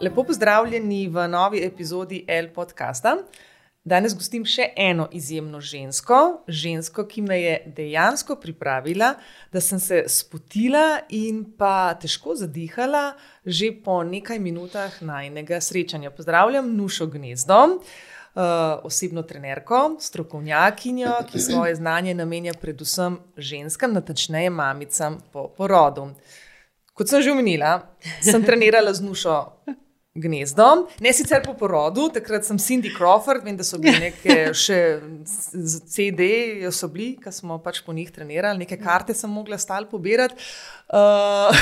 Lepo pozdravljeni v novi epizodi L podcasta. Danes gostim še eno izjemno žensko, žensko, ki me je dejansko pripravila, da sem se spotila in pa težko zadihala že po nekaj minutah najnega srečanja. Pozdravljam Nušo Gnezdo, uh, osebno trenerko, strokovnjakinjo, ki svoje znanje namenja predvsem ženskam, natančneje mamicam po porodu. Kot sem že omenila, sem trenirala z Nušo gnezdo. Ne sicer po porodu, takrat sem Cindy Crawford, vem, da so bili neke še CD, so bili, ki smo pač po njih trenirali, neke karte sem mogla stal pobirati. Uh,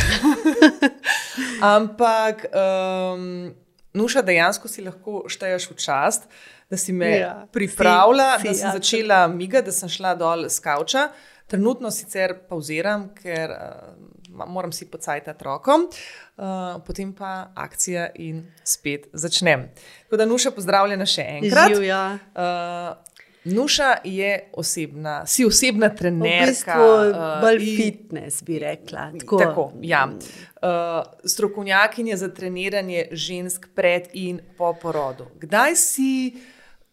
ampak um, nuša dejansko si lahko šteješ v čast. Da si me ja, pripravila, si, si, da sem ja, začela migati, da sem šla dol z kavča. Trenutno sicer pauziram, ker uh, moram si pocajati rokom, uh, potem pa akcija in spet začnem. Tako da, Nuša, pozdravljena še enkrat. Živja. Uh, Nuša je osebna, si osebna trenerka. V bistvu uh, bolj fitness, bi rekla. Tako, tako ja. Uh, strokovnjakinja za treniranje žensk pred in po porodu. Kdaj si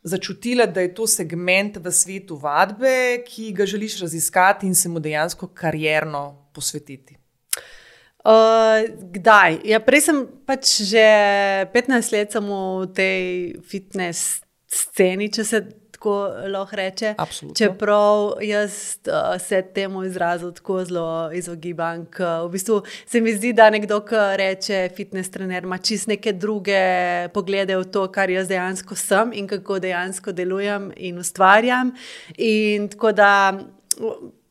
začutila, da je to segment v svetu vadbe, ki ga želiš raziskati in se mu dejansko karjerno posvetiti? Uh, kdaj? Ja, prej sem pač že 15 let v tej fitness sceni, če se tako lahko reče. Absolutno. Čeprav jaz uh, se temu izrazu tako zelo izogibam. V bistvu se mi zdi, da nekdo, ki reče fitness trener, ima čist neke druge poglede v to, kar jaz dejansko sem in kako dejansko delujem in ustvarjam. In tako da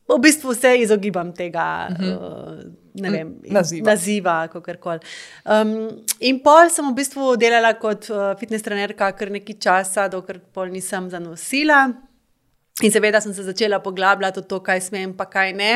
v bistvu se izogibam tega. Uh -huh. uh, vem, naziva. naziva um, in pol sem v bistvu delala kot uh, fitness trenerka, kar nekaj časa, dokler pol nisem zanosila. In seveda sem se začela poglabljati v to, kaj smem, pa kaj ne.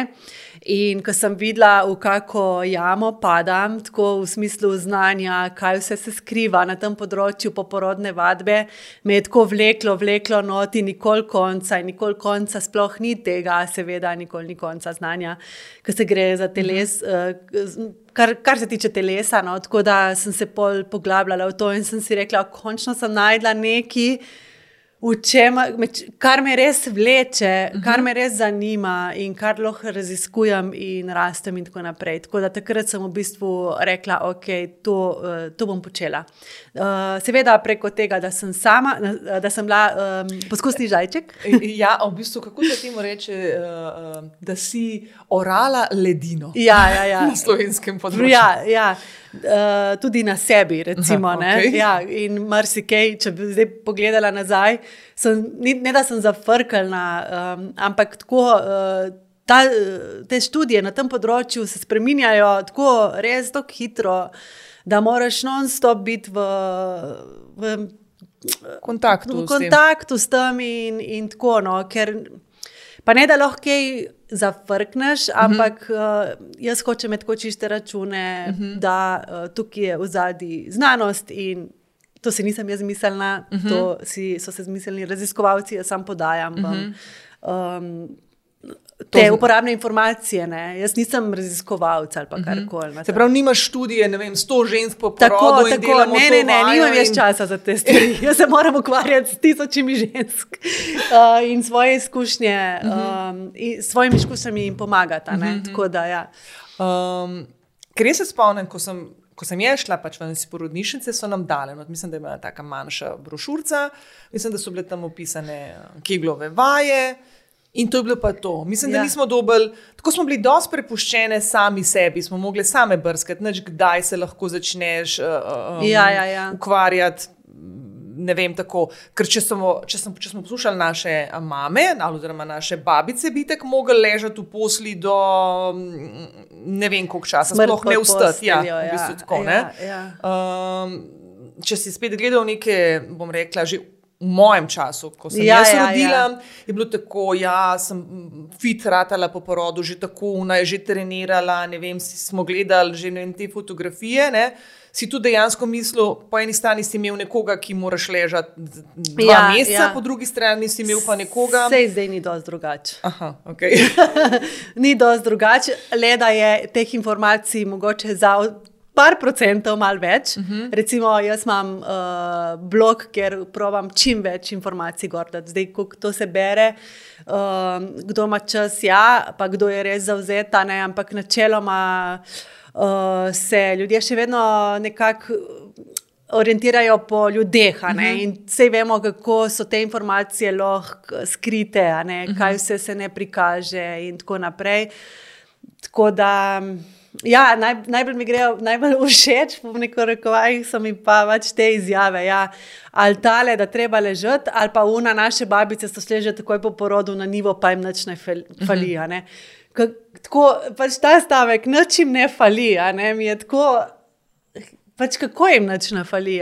In ko sem videla, v kako jamo padam, tako v smislu znanja, kaj vse se skriva na tem področju poporodne vadbe, me je tako vleklo, vleklo noti, nikoli konca in nikoli konca, sploh ni tega, seveda, nikoli ni konca znanja, ko se gre za teles. Mhm. Kar, kar se tiče telesa, no, tako da sem se pol poglabljala v to in sem si rekla, končno sem najdla nekaj. Čem, kar me res vleče, uh -huh. kar mhm. me res zanima in kar lahko raziskujem in rastem, in tako naprej. Tako da takrat sem v bistvu rekla, da okay, to, uh, to bom počela. Uh, seveda preko tega, da sem sama, da sem bila um, poskusni žajček. ja, v bistvu, kako se temu reče, uh, da si orala ledino. Ja, ja, ja. na slovenskem področju. Ja, ja. Uh, tudi na sebi, recimo. Aha, okay. ja, in marsikaj, če bi zdaj pogledala nazaj, sem, ni, ne da sem zafrkala, um, ampak tako. Uh, Ta, te študije na tem področju se spremenjajo tako res tako hitro, da moraš non-stop biti v, v kontaktu, v kontaktu s tem, in, in tako. No, ker Pa ne da lahko kaj zafrkneš, uh mhm. -huh. ampak uh, jaz hočem imeti čiste račune, uh mhm. -huh. da uh, tukaj je v zadnji znanost in to si nisem jaz mislila, uh -huh. to si, so se zmislili raziskovalci, jaz sam podajam. Uh -huh. um, te uporabne informacije. Ne? Jaz nisem raziskovalec ali mhm. karkoli. Se pravi, nimaš študije, ne vem, sto žensk po porodu. Tako, tako, ne, ne, ne, nimam in... časa za te stvari. Jaz se moram ukvarjati s tisočimi žensk uh, in svoje izkušnje, um, in svojimi izkušnjami jim pomagati. Da, ja. um, ker jaz se spomnim, ko sem. Ko sem jaz šla pač v neke porodnišnice, so nam dali, no, mislim, da je bila tako manjša brošurica, mislim, da so bile tam opisane keglove vaje, In to je bilo pa to. Mislim, da ja. nismo dobili, tako smo bili dosti prepuščeni sami sebi, smo mogli same brskati, neč kdaj se lahko začneš uh, um, ja, ja, ja. ukvarjati. Ne vem, tako, ker če smo, če, smo, če smo poslušali naše mame, oziroma naše babice, bi tako mogli ležati v posli do ne vem, koliko časa, sploh ne vstati. Ja, v bistvu ja, tako, ja, ja. um, če si spet gledal neke, bom rekla, že v mojem času, ko sem ja, jaz ja, rodila, ja. je bilo tako, ja, sem fit ratala po porodu, že tako, ona je že trenirala. Ne vem, si smo gledali že vem, te fotografije. Ne? Si tu dejansko mislil, po eni strani si imel nekoga, ki moraš ležati dva ja, meseca, ja. po drugi strani si imel pa nekoga. Sej zdaj ni dosti drugače. Okay. ni dosti drugače, le da je teh informacij mogoče za par procentov, malo več. Uh -huh. Recimo, jaz imam uh, blog, kjer provam čim več informacij gordati. Zdaj, ko to se bere, uh, kdo ima čas, ja, pa kdo je res zauzeta, ne, ampak načeloma uh, se ljudje še vedno nekako orientirajo po ljudeh. Uh mhm. -huh. In vse vemo, kako so te informacije lahko skrite, uh -huh. kaj vse se ne prikaže, in tako naprej. Tako da. Ja, naj, najbolj mi grejo, najbolj všeč, po neko rekovajih, so mi pa pač te izjave. Ja. Ali tale, da treba ležati, ali pa una naše babice so sleže takoj po porodu na nivo, pa jim nič ne fali. Ne. Tako, pač ta stavek, nič jim ne fali, ne, mi je tako pač kako jim načne fali.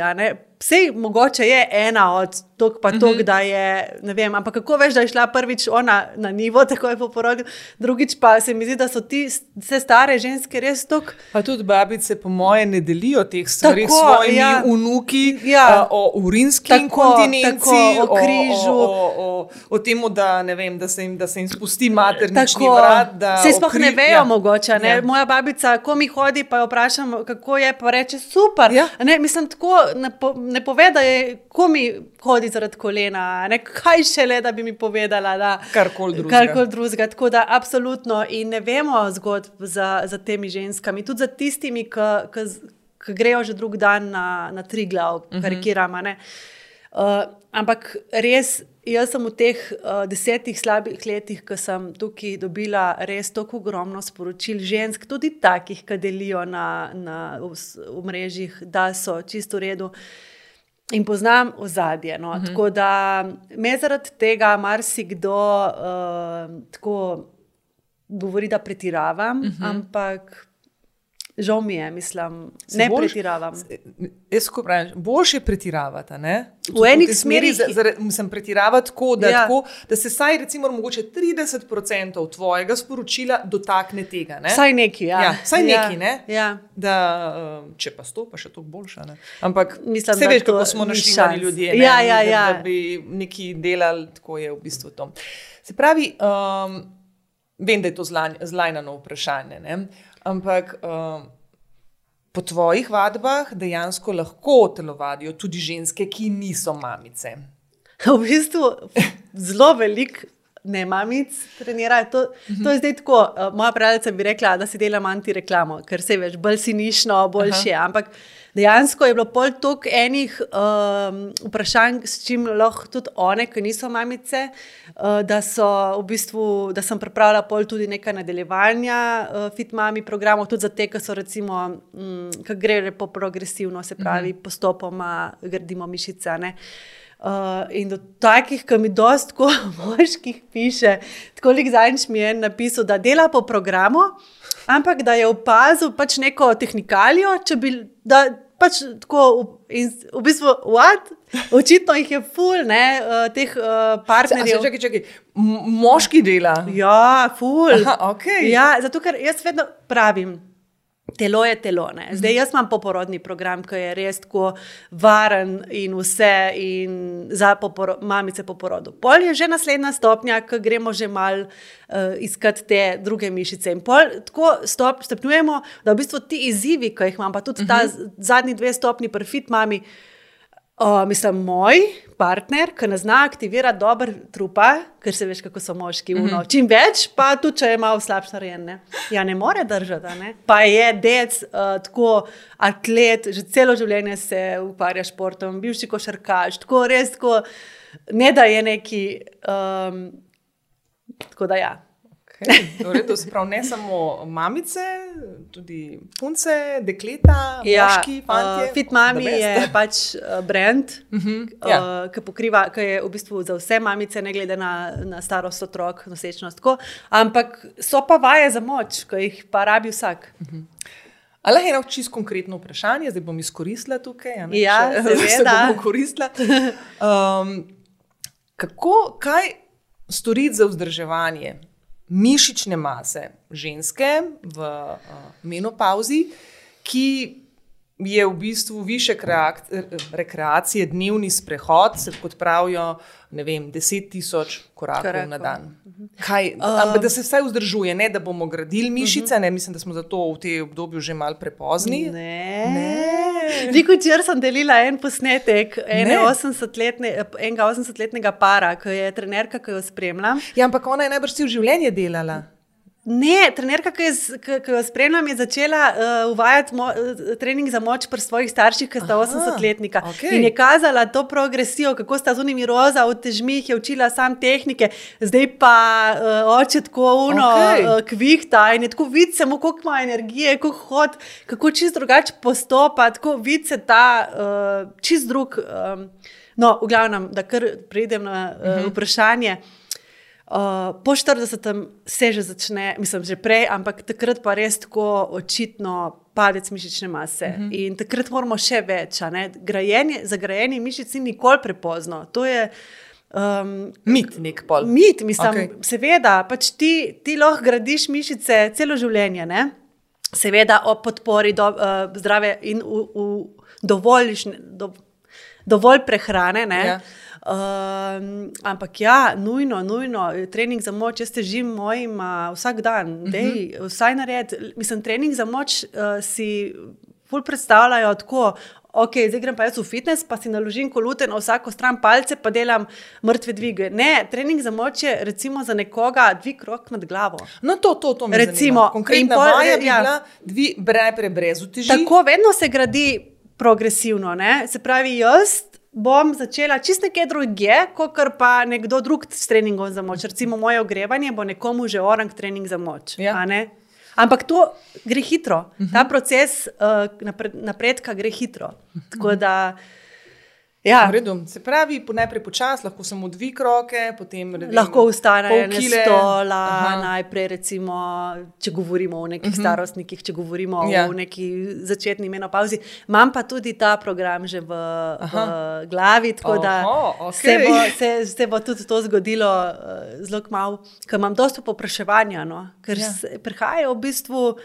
Vse mogoče je ena od tok, pa tok, uh -huh. da je. Vem, ampak kako veš, da je šla prvič ona na nivo, tako je po porodu, drugič pa se mi zdi, da so ti vse stare ženske res tok. Pa tudi babice, po moje, ne delijo teh stvari s svojimi ja. unuki, ja. o urinski kontinenci, o križu. O, o, o, o tem, da, vem, da, se jim, da se jim spusti maternični vrat. Vse sploh ne vejo, ja. mogoče. Ne? Ja. Moja babica, ko mi hodi, pa jo vprašam, kako je, pa reče super. Ja. Ne, mislim, tako. Ne, ne pove, da je komi hodi zaradi kolena, ne kaj šele, da bi mi povedala, da karkoli drugega. Karkol drugega. Tako da, absolutno. In ne vemo zgodb za, za temi ženskami, tudi za tistimi, ki grejo že drug dan na, na tri glav, uh mhm. -huh. karikiramo. Uh, ampak res. Jaz sem v teh uh, desetih slabih letih, ko sem tukaj dobila res tako ogromno sporočil žensk, tudi takih, ki delijo na, na, v, v mrežjih, da so čisto v redu. Uh, in poznam ozadje. No? Uh mhm. -huh. Tako da me zaradi tega marsikdo uh, tako govori, da pretiravam, uh mhm. -huh. ampak Žal mi je, mislim, Se ne boljš, pretiravam. Jaz ko pravim, boljše pretiravati. V enih smerih sem pretiraval tako, da, ja. tako, da se saj recimo mogoče 30% tvojega sporočila dotakne tega. Ne? Saj neki, ja. ja saj ja. neki, ne? Ja. Da, um, če pa sto, pa še toliko boljše. Ne? Ampak mislim, vse veš, kako smo našli ljudje, ne? ja, ja, ja. Da, da bi neki delali, tako je v bistvu to. Se pravi, um, vem, da je to zlajnano vprašanje. Ne? Ampak um, po tvojih vadbah dejansko lahko telovadijo tudi ženske, ki niso mamice. V bistvu zelo velik. Ne, mamic, trenirajo. To, to je zdaj tako. Uh, moja pravljica bi rekla, da si delam anti-reklamo, ker se veš, bolj si nišno, boljše. Ampak dejansko je bilo pol toliko enih um, vprašanj, s čim lahko tudi one, ki niso mamice, uh, da, v bistvu, da sem pripravila pol tudi nekaj nadaljevanja uh, fitmami programov, tudi za te, ki so recimo, um, ki grejo po progresivno, se pravi. -huh. postopoma gradimo mišice. Ne? Uh, in do takih, ki mi dosta moških piše, tako lik zadnjič mi je napisal, da dela po programu, ampak da je opazil pač neko tehnikalijo, če bi. Da, pač tako, in v bistvu, what? Očitno jih je ful, ne, uh, teh uh, partnerjev. Čakaj, čakaj. Moški dela. Ja, ful. Aha, okay. ja, zato, ker jaz vedno pravim. Telo je telo. Ne? Zdaj jaz imam poporodni program, ki je res tako varen in vse, in za poporo mamice po porodu. Pol je že naslednja stopnja, ki gremo že mal uh, iskati te druge mišice. In pol tako stop, stopnjujemo, da v bistvu ti izzivi, ki jih imam, pa tudi uh -huh. ta mhm. zadnji dve stopni, perfit mami. Uh, mislim, moj partner, ki ne zna aktivirati dobro trupa, ker se veš, kako so moški. Mm -hmm. Čim več, pa tudi če je malo slabše narejeno. Ja, ne more držati. Ne? Pa je dec, uh, tako atlet, že celo življenje se ukvarja s športom, bivši košarkaš, tako res, tako, ne da je neki. Um, tako da ja. Okay. To se pravi, ne samo mamice, tudi punce, dekleta, ja, moški, fanti. Uh, Fit Mami je pač uh, brand, uh -huh, ja. uh, ki pokriva, ki je v bistvu za vse mamice, ne glede na, na starost otrok, nosečnost. Tako. Ampak so pa vaje za moč, ki jih pa rabi vsak. Uh -huh. Ali je eno čisto konkretno vprašanje, zdaj bom izkoristila tukaj? Ja, seveda. Um, kako, kaj storiti za vzdrževanje? Mišične mase ženske v uh, menopauzi, ki je v bistvu više rekreacije, dnevni sprehod, se kot pravijo, ne vem, 10 tisoč korakov Korakov. na dan. Kaj, um, da se vsaj vzdržuje, ne da bomo gradili mišice, ne mislim, da smo zato v tem obdobju že mal prepozni. Ne. Ne. Viko včeraj sem delila en posnetek ene Ne. 80-letne, enega 80-letnega para, ki je trenerka, ki jo spremljam. Ja, ampak ona je najbrž cel življenje delala. Ne, trenerka, ki, je, ki, ki jo spremljam, je začela uh, uvajati mo, uh, trening za moč pri svojih starših, ki sta Aha, 80-letnika. okej. In je kazala to progresijo, kako sta z unimi roza v težmih, je učila sam tehnike, zdaj pa uh, oče tako uno, okay. uh, kvihta in je tako vid samo, koliko ima energije, kako hod, kako čist drugače postopa, tako vid se ta uh, čist drug. Um, no, v glavnem, da kar pridem na uh, uh -huh. vprašanje. Uh, po 40. se že začne, mislim, že prej, ampak takrat pa res tako očitno padec mišične mase. Uh -huh. In takrat moramo še več. Grajenje, za grajenje mišic ni nikoli prepozno. To je um, Mit nek pol. mit, mislim, okay. seveda, pač ti, ti lahko gradiš mišice celo življenje. Ne? Seveda ob podpori do, uh, zdrave in v, v dovoljšne, do, dovolj prehrane. ne. Ja. Um, ampak ja, nujno, nujno, trening za moč, jaz težim mojim uh, vsak dan, uh -huh. vsaj nared. Mislim, trening za moč uh, si ful predstavljajo tako. Ok, zdaj grem pa jaz v fitness, pa si naložim kolute na vsako stran palce, pa delam mrtve dvige. Ne, trening za moč je recimo za nekoga dvig rok nad glavo. No, to, to, to Recimo, in pol- bi ja. bila dvi brepre brez uteži. Tako vedno se gradi progresivno. Ne? Se pravi, jaz bom začela čist nekaj drugega, kot pa nekdo drug s treningom za moč. Recimo moje ogrevanje bo nekomu že orang trening za moč. Ja. Ampak to gre hitro. Uh -huh. Ta proces uh, napred, napredka gre hitro. Tako da, ja. Se pravi, po najprej počasi, lahko samo dvig roke, potem vem, lahko ustane pol na stola, Aha. najprej, recimo, če govorimo o nekih uh -huh. starostnikih, če govorimo Ja. o neki začetni menopauzi. Imam pa tudi ta program že v, v glavi, tako da Oho, se, bo, se, se bo tudi to zgodilo uh, zelo kmalo, ker imam dosto popraševanja, no? ker ja. prihajajo v bistvu.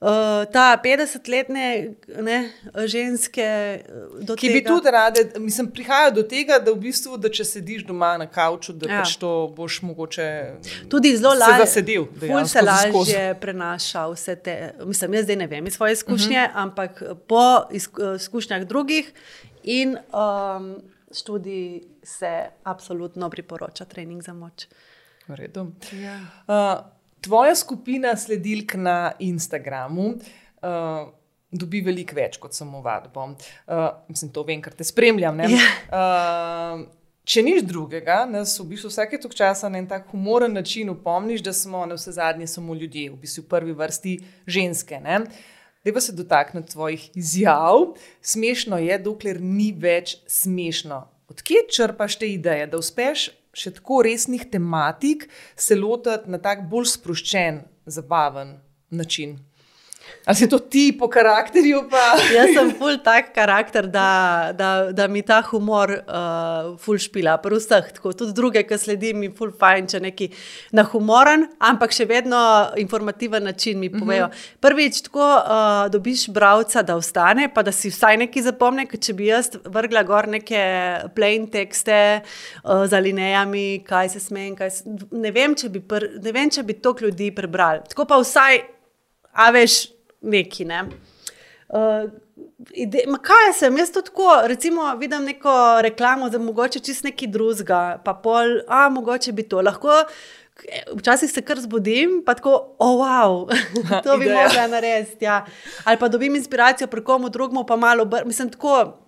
Uh, ta 50-letne ne, ženske, eh, Ki tega, bi tudi rade, mislim, prihajajo do tega, da v bistvu, da če sediš doma na kavču, da ja. Pač to boš mogoče Tudi zelo lažje. zasedel, Ful se lažje prenaša vse te. Mislim, jaz zdaj ne vem iz svoje izkušnje, uh Mhm. -huh. ampak po izku- izkušnjah drugih in um, študij se absolutno priporoča trening za moč. V redu. Ja. Uh, tvoja skupina sledilk na Instagramu uh, dobi veliko več kot samo vadbo. Uh, mislim, to vem, ker te spremljam. ne. Uh, Če nič drugega, nas v bistvu vsake tok časa na en tak humoren način upomniš, da smo na vse zadnje samo ljudje, v bistvu v prvi vrsti ženske. Ne? Deva se dotakniti tvojih izjav. Smešno je, dokler ni več smešno. Odkje črpaš te ideje, da uspeš še tako resnih tematik se lotiti na tak bolj sproščen, zabaven način? Ali si to ti po karakterju? Pa? Jaz sem ful tak karakter, da, da, da mi ta humor uh, ful špila, pri vseh. Tako, tudi druge, ki sledim, mi ful fajn, če neki na humoren, ampak še vedno informativen način mi povejo. Uh -huh. Prvič, tako uh, dobiš bralca, da ostane, pa da si vsaj nekaj zapomne, ker če bi jaz vrgla gor neke plain tekste uh, z alinejami, kaj se smejem, kaj se, ne vem, če bi, pr, ne vem, če bi toliko ljudi prebrali. Tako pa vsaj, a veš, neki. Ne? Uh, ide, ma kaj sem, jaz to tako, recimo, vidim neko reklamo za mogoče čist neki drugega, pa pol, a mogoče bi to lahko. Včasih se kar zbudim, pa tako, oh, wow, to bi Ideja. mogla narediti. Ja. Ali pa dobim inspiracijo pri komu drugemu, pa malo, br- mislim, tako.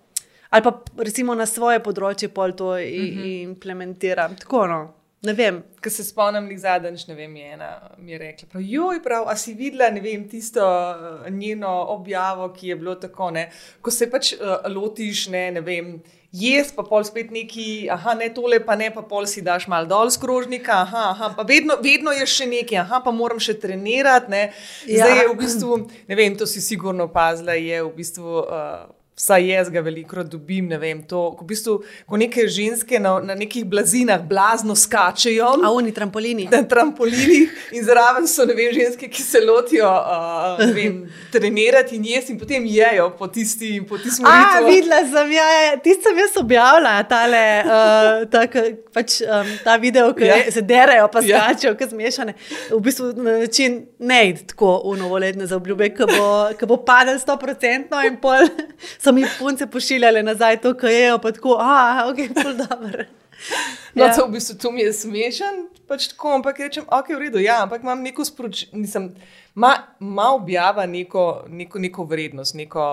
Ali pa recimo na svoje področje pol to uh -huh. implementiram. Tako, no. Ne vem. Ko se spomnim, da zadnjič, ne vem, je ena mi je rekla, prav, joj, prav, a si videla, ne vem, tisto eh, njeno objavo, ki je bilo tako, ne, ko se pač uh, lotiš, ne, ne vem, jaz pa pol spet neki, aha, ne tole, pa ne, pa pol si daš mal dol z krožnika, aha, aha pa vedno, vedno je še nekaj, aha, pa moram še trenirati, ne. Zdaj Ja. je v bistvu, ne vem, to si sigurno opazila, je v bistvu. Uh, Vsaj jaz ga veliko dobim, ne vem. To, ko, v bistvu, ko neke ženske na, na nekih blazinah blazno skačejo. A oni trampolini. Na trampolinih in zraven so vem, ženske, ki se lotijo uh, vem, trenirati in jesti, in potem jejo po tisti po tisti A, videla sem, ja, ja, tisti sem jaz objavila, tale, uh, tak, pač, um, ta video, ki ja. se derajo, pa ja. skačejo, ki zmešane. V bistvu na način ne id tako unovoletne za obljube, ki bo, bo padel 100% in pol so mi punce pošiljale nazaj to, kar je, pa tako, ah, ok, pol dobro. No, ja. to v bistvu to mi je smešen, pač tako, ampak rečem, ok, v redu, ja, ampak imam neko sporočilo, ima ma objava neko, neko, neko vrednost, neko,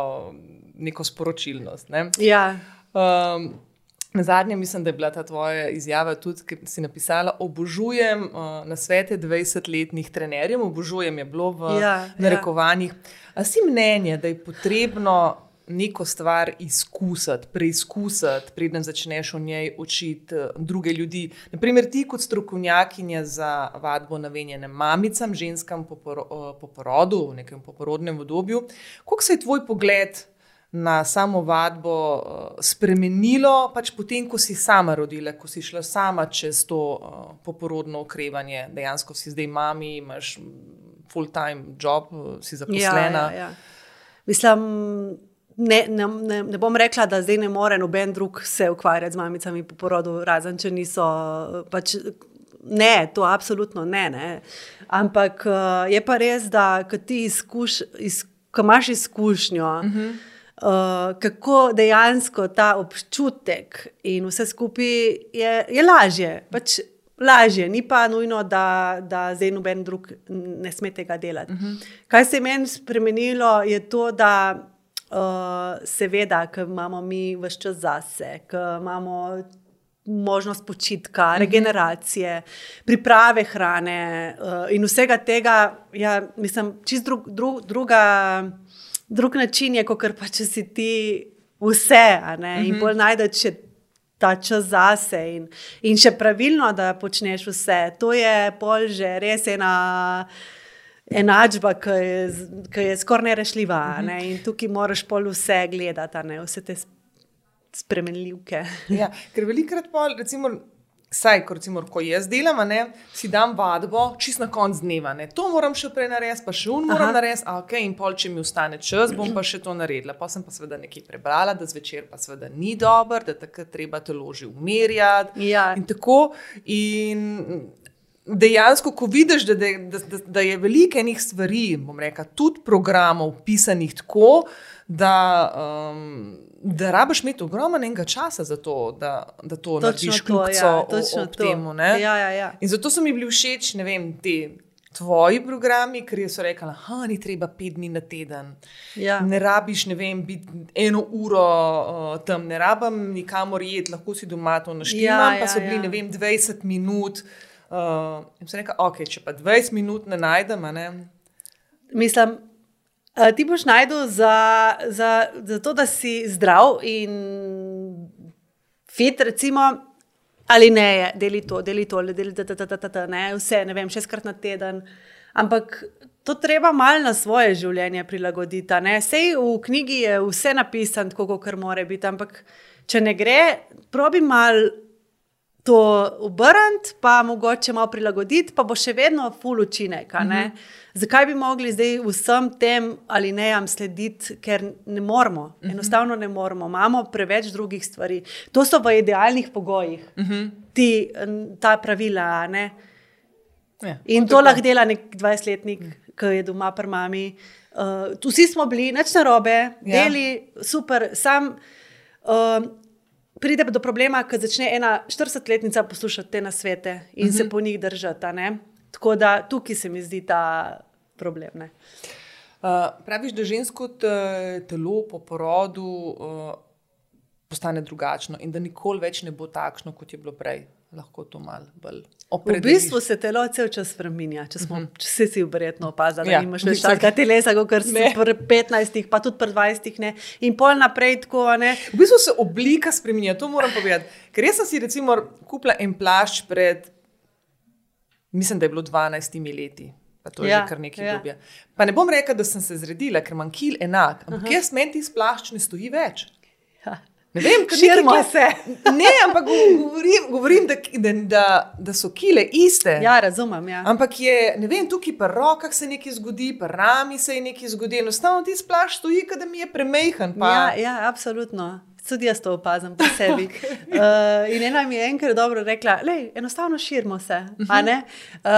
neko sporočilnost. Ne? Ja. Um, Na zadnje mislim, da je bila ta tvoja izjava tudi, ki si napisala: Obožujem uh, na svete 20-letnih trenerjev, obožujem je bilo v ja, narekovanjih. Ja. A si mnenje, da je potrebno neko stvar izkusiti, preizkusiti, preden začneš o njej učiti eh, druge ljudi. Naprimer, ti kot strokovnjakinja za vadbo namenjene mamicam, ženskam po, por, eh, po porodu, v nekem poporodnem obdobju, kako se je tvoj pogled na samo vadbo eh, spremenilo, pač potem, ko si sama rodila, ko si šla sama čez to poporodno okrevanje, dejansko si zdaj mami, imaš full-time job, si zaposlena. Ja, ja, ja. Mislim, ne, ne, ne, ne bom rekla, da zdaj ne more noben drug se ukvarjati z mamicami po porodu, razen če niso. Pač, ne, to absolutno ne. ne. Ampak uh, je pa res, da ti izkuš, iz, imaš izkušnjo. Uh -huh. Uh, kako dejansko ta občutek in vse skupaj je, je lažje. Pač lažje, ni pa nujno, da, da zdaj noben drug ne sme tega delati. Uh -huh. Kaj se je meni spremenilo, je to, da Uh, seveda, ker imamo mi vse čas zase, ker imamo možnost počitka, mhm. regeneracije, priprave hrane uh, in vsega tega, ja, mislim, čist drug, drug, druga, drug način je, kot pa če si ti vse, ne, in mhm. bolj najdeš ta čas zase in, in še pravilno, da počneš vse. To je pol že res ena enačba, ki je, je skoraj nerešljiva. Ne? In tukaj moraš pol vse gledati, ne? vse te spremenljivke. ja, ker velikrat pol, recimo. Saj, ko, recimo, ko jaz delam, ne, si dam vadbo, čist na konc dneva. Ne. To moram še prej narediti, pa še un moram narediti, okay, in pol, če mi ostane čas, bom pa še to naredila. Pa sem pa seveda nekaj prebrala, da zvečer pa seveda ni dobro, da takrat treba telo že umirjati. Ja. In tako. In dejansko, ko vidiš, da, da, da, da je veliko enih stvari, bom rekel, tudi programov, pisanih tako, da, um, da rabiš imeti ogromno enega časa za to, da, da to narediš kljubco ja, temu. Ja, ja, ja. In zato so mi bili všeč, ne vem, ti. Tvoji programi, ker so rekli, da ni treba pet dni na teden. Ja. Ne rabiš, ne vem, biti eno uro uh, tam, ne rabim nikamor jeti, lahko si doma to naštel. Ja, pa ja, so bili, ja. ne vem, 20 minut. Uh, in sem rekel, ok, če pa 20 minut ne najdem. Ne? Mislim, uh, ti boš najdel za, za, za to, da si zdrav in fit, recimo, ali ne, deli to, deli to, deli to, vse, ne vem, šestkrat na teden. Ampak to treba malo na svoje življenje prilagoditi. Sej v knjigi je vse napisano, tako kot mora biti, ampak če ne gre, probi malo to obrniti, pa mogoče malo prilagoditi, pa bo še vedno full učinek. Mhm. -huh. Zakaj bi mogli zdaj vsem tem ali ne jam slediti, ker ne moramo, mhm. -huh. enostavno ne moramo, imamo preveč drugih stvari. To so v idealnih pogojih, mhm. -huh. ti, ta pravila. Ja, In to lahko dela nek 20-letnik, ki je doma pri mami. Uh, vsi smo bili, neč na robe, ja. deli, super, sam. Uh, pride do problema, ko začne ena 40-letnica poslušati te nasvete in uh -huh. se mhm. po njih držati. Tako da tukaj se mi zdi ta problem. Uh, praviš, da žensko telo po porodu uh, postane drugačno in da nikoli več ne bo takšno, kot je bilo prej lahko to malo bolj opredeliš. V bistvu se telo cel čas spremenja. Če, smo, uh mhm. -huh. če si verjetno opazil, da ja, imaš več takega telesa, kot si pri 15, pa tudi pri 20. Ne? In pol naprej tako. Ne? V bistvu se oblika spremenja, to moram povedati. Ker jaz sem si recimo kupila en plašč pred, mislim, da je bilo 12 leti. Pa to je Ja, že kar nekaj ja. ja. dobja. Pa ne bom rekla, da sem se zredila, ker imam kil enak, ampak uh -huh. jaz meni ti splašč ne stoji več. Ne vem, Širimo se. Ne, ampak go- govorim, govorim da, da, da, so kile iste. Ja, razumem. Ja. Ampak je, ne vem, tukaj pri rokah se nekaj zgodi, pri rami se je nekaj zgodi. Enostavno ti splaš stoji, da mi je premehen. Pa... Ja, ja, absolutno. Tudi jaz to opazim pri sebi. Uh, in ena mi je enkrat dobro rekla, da enostavno širimo se. a Ne? Uh,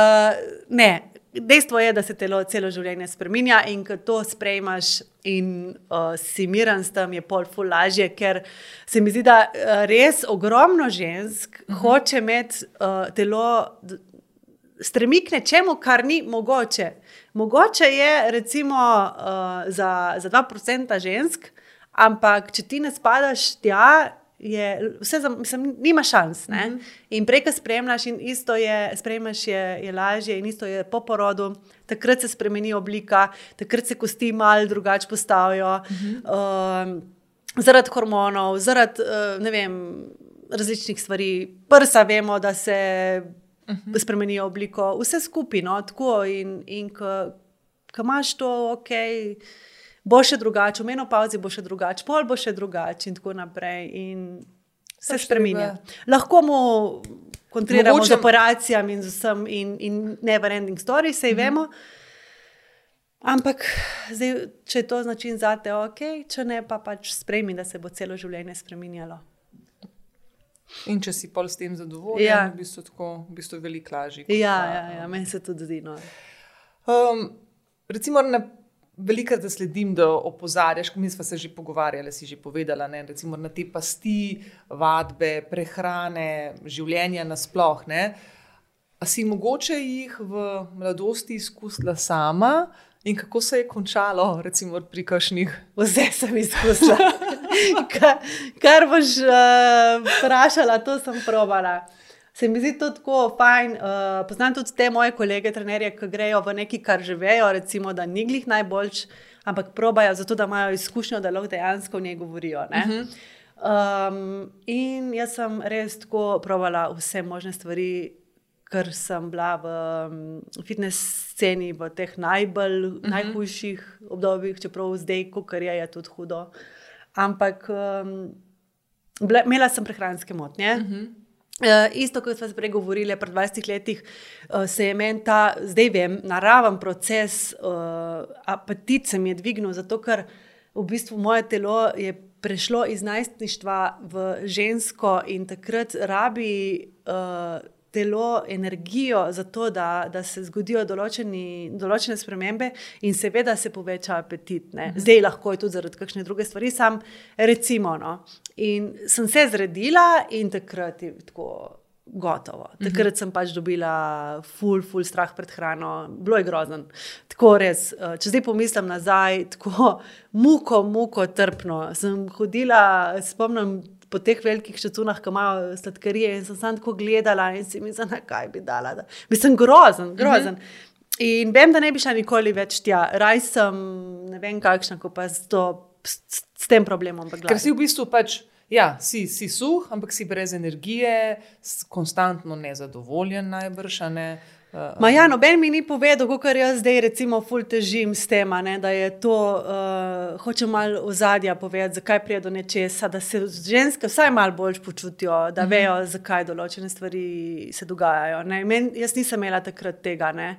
ne. Dejstvo je, da se telo celo življenje spremenja in ko to sprejmaš in uh, si miren s tem, je pol ful lažje, ker se mi zdi, da uh, res ogromno žensk uh -huh. hoče imeti uh, telo. stremi k nečemu, kar ni mogoče. Mogoče je, recimo, uh, za, za 2% žensk, ampak če ti ne spadaš tja, je vse, za, mislim, nima šans. Mm -hmm. In prej, ko spremljaš, in isto je, spremljaš, je, je lažje, in isto je po porodu, takrat se spremeni oblika, takrat se kosti malo drugače postavijo. Mm -hmm. uh, zaradi hormonov, zaradi uh, ne vem, različnih stvari. Prsa vemo, da se uh-huh. spremenijo obliko, vse skupaj. No, tako in, in ko imaš to, ok. Bo še drugače, v menopauzi bo še drugače, pol bo še drugače, in tako naprej. In se Pač spremenja. treba- Lahko mu kontriramo Mogoče- z operacijami in z vsem, in, in never ending story, sej vemo. Ampak, zdaj, če je to značilno za te, ok, če ne, pa pač sprejmi, da se bo celo življenje spremenjalo. In če si pol s tem zadovoljen, Ja. ja. v bistvu tako, v bistvu veliko lažje. Ja, pa, ja, ja meni se tudi zdi. No. Um, recimo, na veliko krat sledim, da opozarjaš, mi smo se že pogovarjali, si že povedala, ne, recimo na te pasti, vadbe, prehrane, življenja nasploh. Ne. A si mogoče jih v mladosti izkusila sama in kako se je končalo, recimo pri kakšnih? Vse sem izkusila. Ka- Kar boš uh, vprašala, to sem probala. Se mi zdi to tako fajn. Uh, poznam tudi te moje kolege, trenerje, ki grejo v neki, kar že vejo, recimo, da ni glih najboljš, ampak probajo zato, da imajo izkušnjo, da lahko dejansko v njej govorijo. Uh -huh. um, in jaz sem res tako probala vse možne stvari. Ker sem bila v um, fitness sceni v teh najbolj, uh -huh. najhujših obdobjih, čeprav zdaj, ko je, je tudi hudo. Ampak um, bile, imela sem prehranske motnje. Uh -huh. Uh, isto, kot smo se prej govorili, pred 20 leti uh, se je meni ta, zdaj vem, naraven proces, uh, apetit se mi je dvignil, zato ker v bistvu moje telo je prešlo iz najstništva v žensko in takrat rabi uh, telo energijo za to, da, da se zgodijo določeni, določene spremembe in seveda se poveča apetit. Ne. Zdaj lahko je tudi zaradi kakšne druge stvari, sam recimo. No. In sem se zredila in takrat je tako. Gotovo. Takrat sem pač dobila ful, ful strah pred hrano, bilo je grozno. Tako res, eh, če zdaj pomislim nazaj, tako muko, muko, trpno. Sem hodila, spomnim po teh velikih ščecunah, ki imajo sladkarije in sem samo tako gledala in si mislila, na kaj bi dala. Da. Mislim, grozen, grozen. In vem, da ne bi šla nikoli več tja. Raj sem, ne vem kakšna, ko pa s, to, s, s tem problemom. Ker si v bistvu pač. Ja, si, si suh, ampak si brez energije, konstantno nezadovoljen, najbrž. Ne? Uh, Ma ja, noben mi ni povedal, kako jaz zdaj recimo ful težim s tem, da je to, uh, hočem malo ozadja povedati, zakaj prije do nečesa, da se ženske vsaj malo bolj počutijo, da vejo, zakaj določene stvari se dogajajo. Men, jaz nisem imela takrat tega. Ne.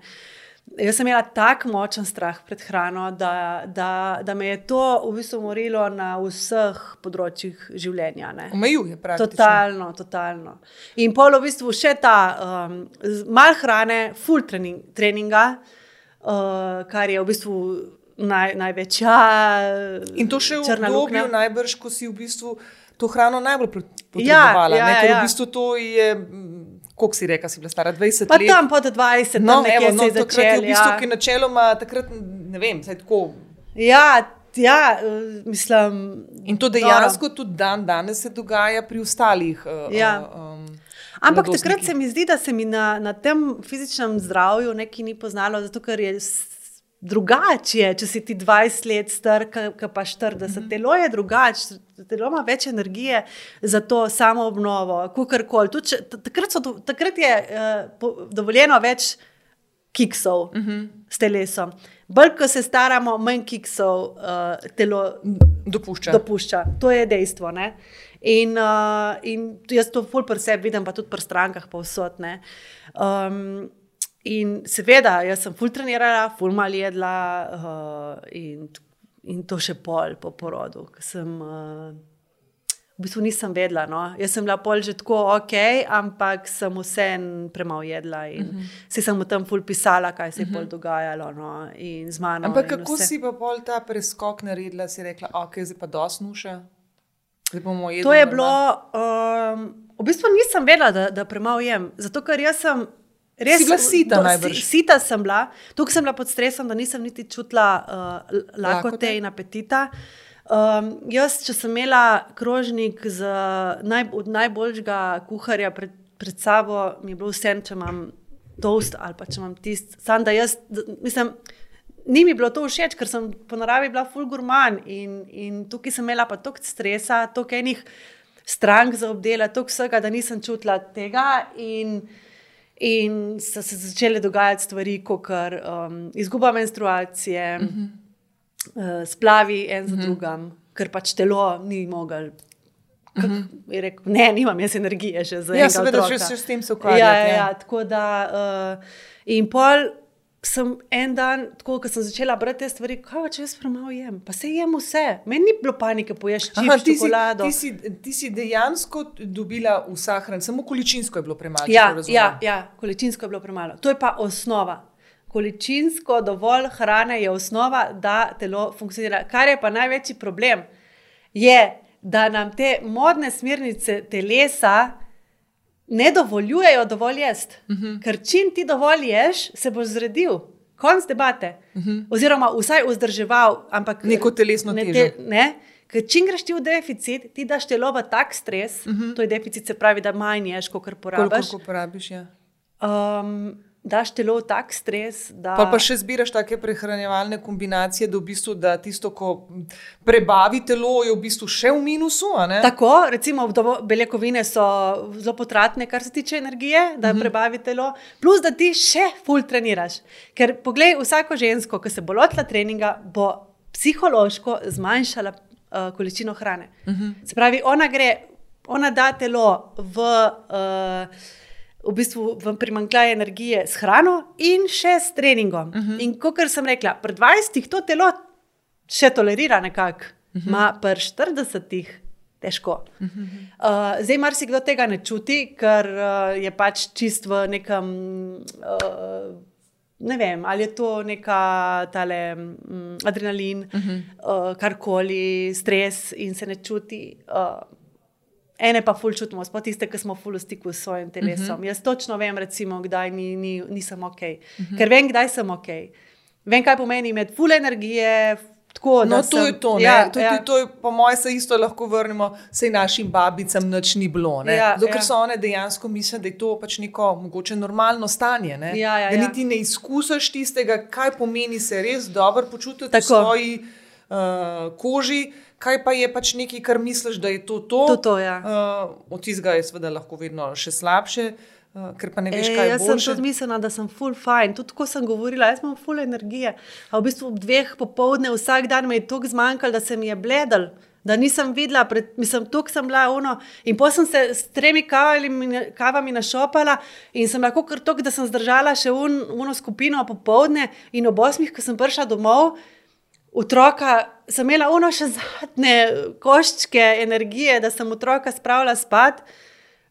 Jaz sem imela tako močen strah pred hrano, da, da, da me je to v bistvu morilo na vseh področjih življenja. Ne. Omejuje praktično. Totalno, totalno. In pol v bistvu še ta um, malo hrane, full trening, treninga, uh, kar je v bistvu naj, največja. In to še v obdobju, najbrž, ko si v bistvu to hrano najbolj Ja, potrebovala. ja, ne, ker ja. v bistvu to je, koliko si reka, si bila stara 20 Pa let. tam pod 20, no, tam evo, no, se je takrat je v bistvu, Ja. ki načeloma takrat, ne vem, saj tako. Ja, ja, mislim. In to dejansko tudi dan danes se dogaja pri ostalih. Uh, Ja. uh, um, Ampak takrat se mi zdi, da se mi na, na tem fizičnem zdravju nekaj ni poznalo, zato ker je drugače, če si ti 20 let star, ki pa 40. Mm -hmm. Telo je drugače, telo ima več energije za to samo obnovo, t- Takrat, so takrat je uh, po- dovoljeno več kiksov uh -huh. s telesom. Bolj, ko se staramo, manj kiksov uh, telo Dopušča. dopušča. To je dejstvo. Ne? In, uh, in jaz to ful pri sebi vidim, pa tudi pri strankah, pa vsot. Um, in seveda, jaz sem ful trenirala, ful mal jedla uh, in, in to še pol po porodu, ker sem. Uh, V bistvu nisem vedela. No. Jaz sem bila pol že tako ok, ampak sem vseeno premalo jedla in uh -huh. si sem tam ful pisala, kaj se je uh -huh. pol dogajalo no, in z mano. Ampak kako vse. si pa pol ta preskok naredila, si rekla, ok, zdaj pa dosnuša. Zdaj bomo jedli. To je bilo, um, v bistvu nisem vedela, da, da premalo jem. Zato, ker jaz sem res. Bila sita do- najbrž. si- Sita sem bila, tukaj sem bila pod stresom, da nisem niti čutila uh, lakote, Lakote? in apetita. Um, jaz, če sem imela krožnik z naj, od najboljšega kuharja pred, pred sabo, mi je bilo vse, če imam toast ali pa če imam tisti. Sam da jaz, mislim. Ni mi bilo to všeč, ker sem po naravi bila fulgurman in, in tukaj sem imela pa toliko stresa, toliko enih strank za obdelati, toliko vsega, da nisem čutila tega. In, in so se začele dogajati stvari, kot um, izguba menstruacije, uh -huh. uh, splavi en za uh -huh. drugim, ker pač telo ni mogel. Uh -huh. rekel, ne, nimam jaz energije še za Ja, enega seveda, še- še s tem se Ja, ukvarjati, ja, ja. ja, tako da. Uh, in pol sem en dan, tako ko sem začela brati te stvari, kaj če jaz premalo jem, pa se jem vse. Meni ni bilo panike, poješ ti, si, čokolado. ti, si, ti si dejansko dobila vsa hrana, samo količinsko je bilo premalo. Ja, ja, ja, količinsko je bilo premalo. To je pa osnova. Količinsko dovolj hrane je osnova, da telo funkcionira. Kar je pa največji problem, je, da nam te modne smernice telesa ne dovoljujejo dovolj jesti. Uh Mhm. -huh. Ker čim ti dovolj ješ, se boš zredil. Konc debate. Uh -huh. Oziroma, vsaj vzdrževal. Ampak, Mhm. Neko telesno ne, težo. ne, Ker čim greš ti v deficit, ti daš telo v tak stres, uh -huh. to je deficit, se pravi, da manj ješ, kot Mhm. Koliko porabiš. ko porabiš? Ja. Um, daš telo v tak stres, da. Pa, pa še zbiraš take prehranjevalne kombinacije, da v bistvu da tisto, ko prebavi telo, je v bistvu še v minusu. Tako, recimo, beljakovine so zelo potratne, kar se tiče energije, da uh -huh. prebavi telo, plus da ti še ful treniraš. Ker poglej, vsako žensko, ki se bo lotila treninga, bo psihološko zmanjšala uh, količino hrane. Mhm. -huh. Se pravi, ona gre, ona da telo v. Uh, V bistvu v primankljaj energije s hrano in še s treningom. Uh -huh. In kot sem rekla, pri 20 to telo še tolerira nekako, uh -huh. ima pri 40 težko. Uh -huh. uh, zdaj marsikdo tega ne čuti, ker uh, je pač čist v nekem. Uh, Ne vem, ali je to neka tale, um, adrenalin, uh -huh. uh, karkoli, stres in se ne čuti. Uh, ene pa ful čutimo, sploh tiste, ki smo ful v stiku s svojim telesom. Uh -huh. Jaz točno vem, recimo, kdaj ni, ni, nisem ok. Uh -huh. Ker vem, kdaj sem ok. Vem, kaj pomeni imeti ful energije. Tako, No, to sem, je to. Ja, to, ja. to, je, po mojem, se isto lahko vrnemo, sej našim babicam nič ni bilo. ne. Ja, ker ja. so one dejansko misle, da je to pač neko mogoče normalno stanje. ne. Ja, ja, da ja. niti ne izkusiš tistega, kaj pomeni se res dobro počutiti v Tako. svoji uh, koži. Kaj pa je pač nekaj, kar misliš, da je to to? To to, ja. uh, od tistega je seveda lahko vedno še slabše, uh, ker pa ne veš, E, kaj je jaz sem boljše. tudi mislila, da sem full fine. Tudi ko sem govorila, jaz imam full energije. A v bistvu ob dveh popovdne vsak dan mi je toliko zmanjkalo, da se mi je bledel. Da nisem videla, pred, mislim, tu sem bila uno. In potem sem se s tremi kavami, kavami našopala in sem lahko kar to, da sem zdržala še un, uno skupino popovdne in ob osmih, ko sem prišla domov, otroka, sem imela uno še zadnje koščke energije, da sem otroka spravila spat.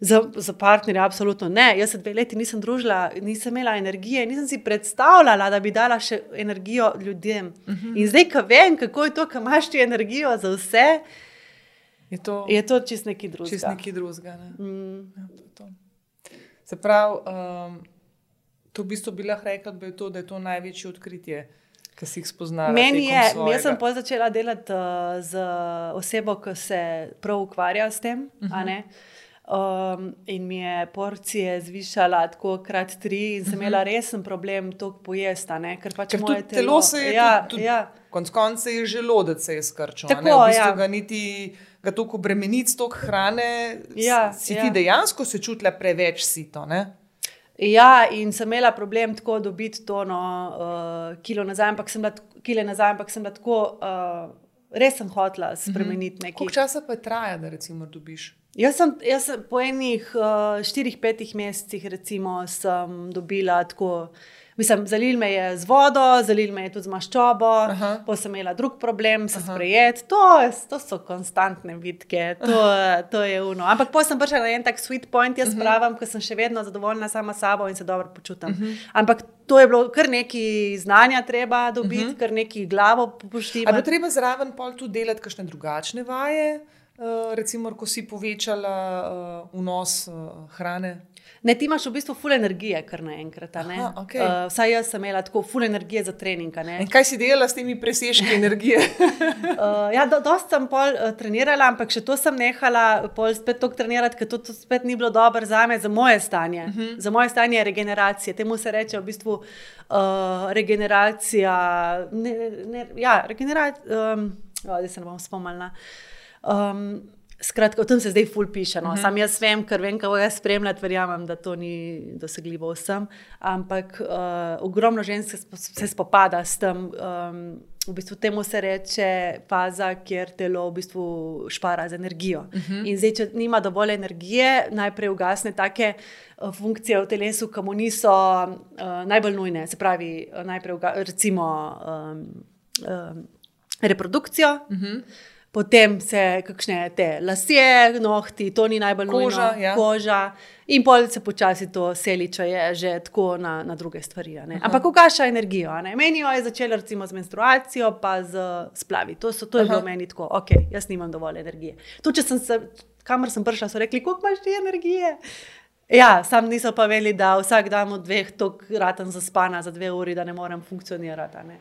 Za, za partnerja, absolutno ne. Jaz se dve leti nisem družila, nisem imela energije, nisem si predstavljala, da bi dala še energijo ljudem. Uh -huh. In zdaj, ko vem, kako je to, ko imaš ti energijo za vse, Je to, je to čist neki drugi. čist nekaj drugega. Ne? Mm. Ja, to to. Se pravi, um, to v bistvu bi lahko rekla, da je to, da je to največje odkritje, ki si jih spoznala. Meni je, jaz sem pol začela delati uh, z osebo, ki se prav ukvarja s tem. Uh -huh. um, in mi je porcije zvišala tako krat tri, in sem uh -huh. imela resen problem to pojesti, a ne? ker pač Ker moje tudi telo se je, ja, tudi, tudi, ja. konc konca je želodec se je skrčil. Tako, ne? v bistvu ja. ga niti ga toliko bremenic, toliko hrane. Ja, si ja. ti dejansko se čutila preveč sito. Ne? Ja, in sem imela problem tako dobiti to no, uh, kilo nazaj, ampak sem bila, kile nazaj, ampak sem bila tako, uh, res sem hotela spremeniti nekaj. Koliko časa pa traja, da recimo dobiš? Jaz sem, jaz sem po enih uh, štirih, petih mesecih, recimo, sem dobila tako. Mislim, zalil me je z vodo, zalil me je tudi z maščobo, Aha. pa sem imela drug problem, se sprejeti. To, to so konstantne bitke, to, to je uno. Ampak potem sem prišla na en tak sweet point, jaz pravim, ker sem še vedno zadovoljna sama s sabo in se dobro počutim. Ampak to je bilo kar nekaj znanja, treba dobiti, kar nekaj glavo Ali bo poštivati. treba zraven pol tudi delati kakšne drugačne vaje, uh, recimo, ko si povečala uh, vnos uh, hrane? Ne, ti imaš v bistvu full energije, kar naenkrat. okej. uh, vsaj jaz sem imela tako full energije za trening. kaj si delala s temi presežki energije? Uh, ja, do, dost sem pol uh, trenirala, ampak še to sem nehala, pol spet to trenirati, ker to, to spet ni bilo dobro za me, za moje stanje. Uh -huh. Za moje stanje regeneracije. Temu se reče v bistvu uh, regeneracija. Ne, ne, ja, regeneracija. Um, oh, zdaj se ne bom spomnila. Um, Skratka, o tem se zdaj ful piše. No. Uh -huh. Sam jaz vem, ker vem, kako ga spremljati, verjamem, da to ni dosegljivo vsem. Ampak uh, ogromno žensk se se spopada s tem. Um, v bistvu temu se reče faza, kjer telo v bistvu špara z energijo. Uh -huh. In zdaj, če nima dovolj energije, najprej ugasne take uh, funkcije v telesu, ki mu niso uh, najbolj nujne. Se pravi, najprej recimo um, um, reprodukcijo. Uh -huh. Potem se kakšne te lasje, nohti, to ni najbolj Koža, nujno, ja. koža, in pol se počasi to seli, če je že tako na, na druge stvari. Ampak ugaša energijo. Meni jo je začela recimo z menstruacijo, pa z splavi. To, so, to je bilo Aha. meni tako, ok, jaz nimam dovolj energije. Tu, če sem se, kamor sem prišla, so rekli, koliko imaš ti energije. Ja, sam niso pa vedeli, da vsak dan od dveh tok ratam zaspana za dve uri, da ne morem funkcionirati. ne.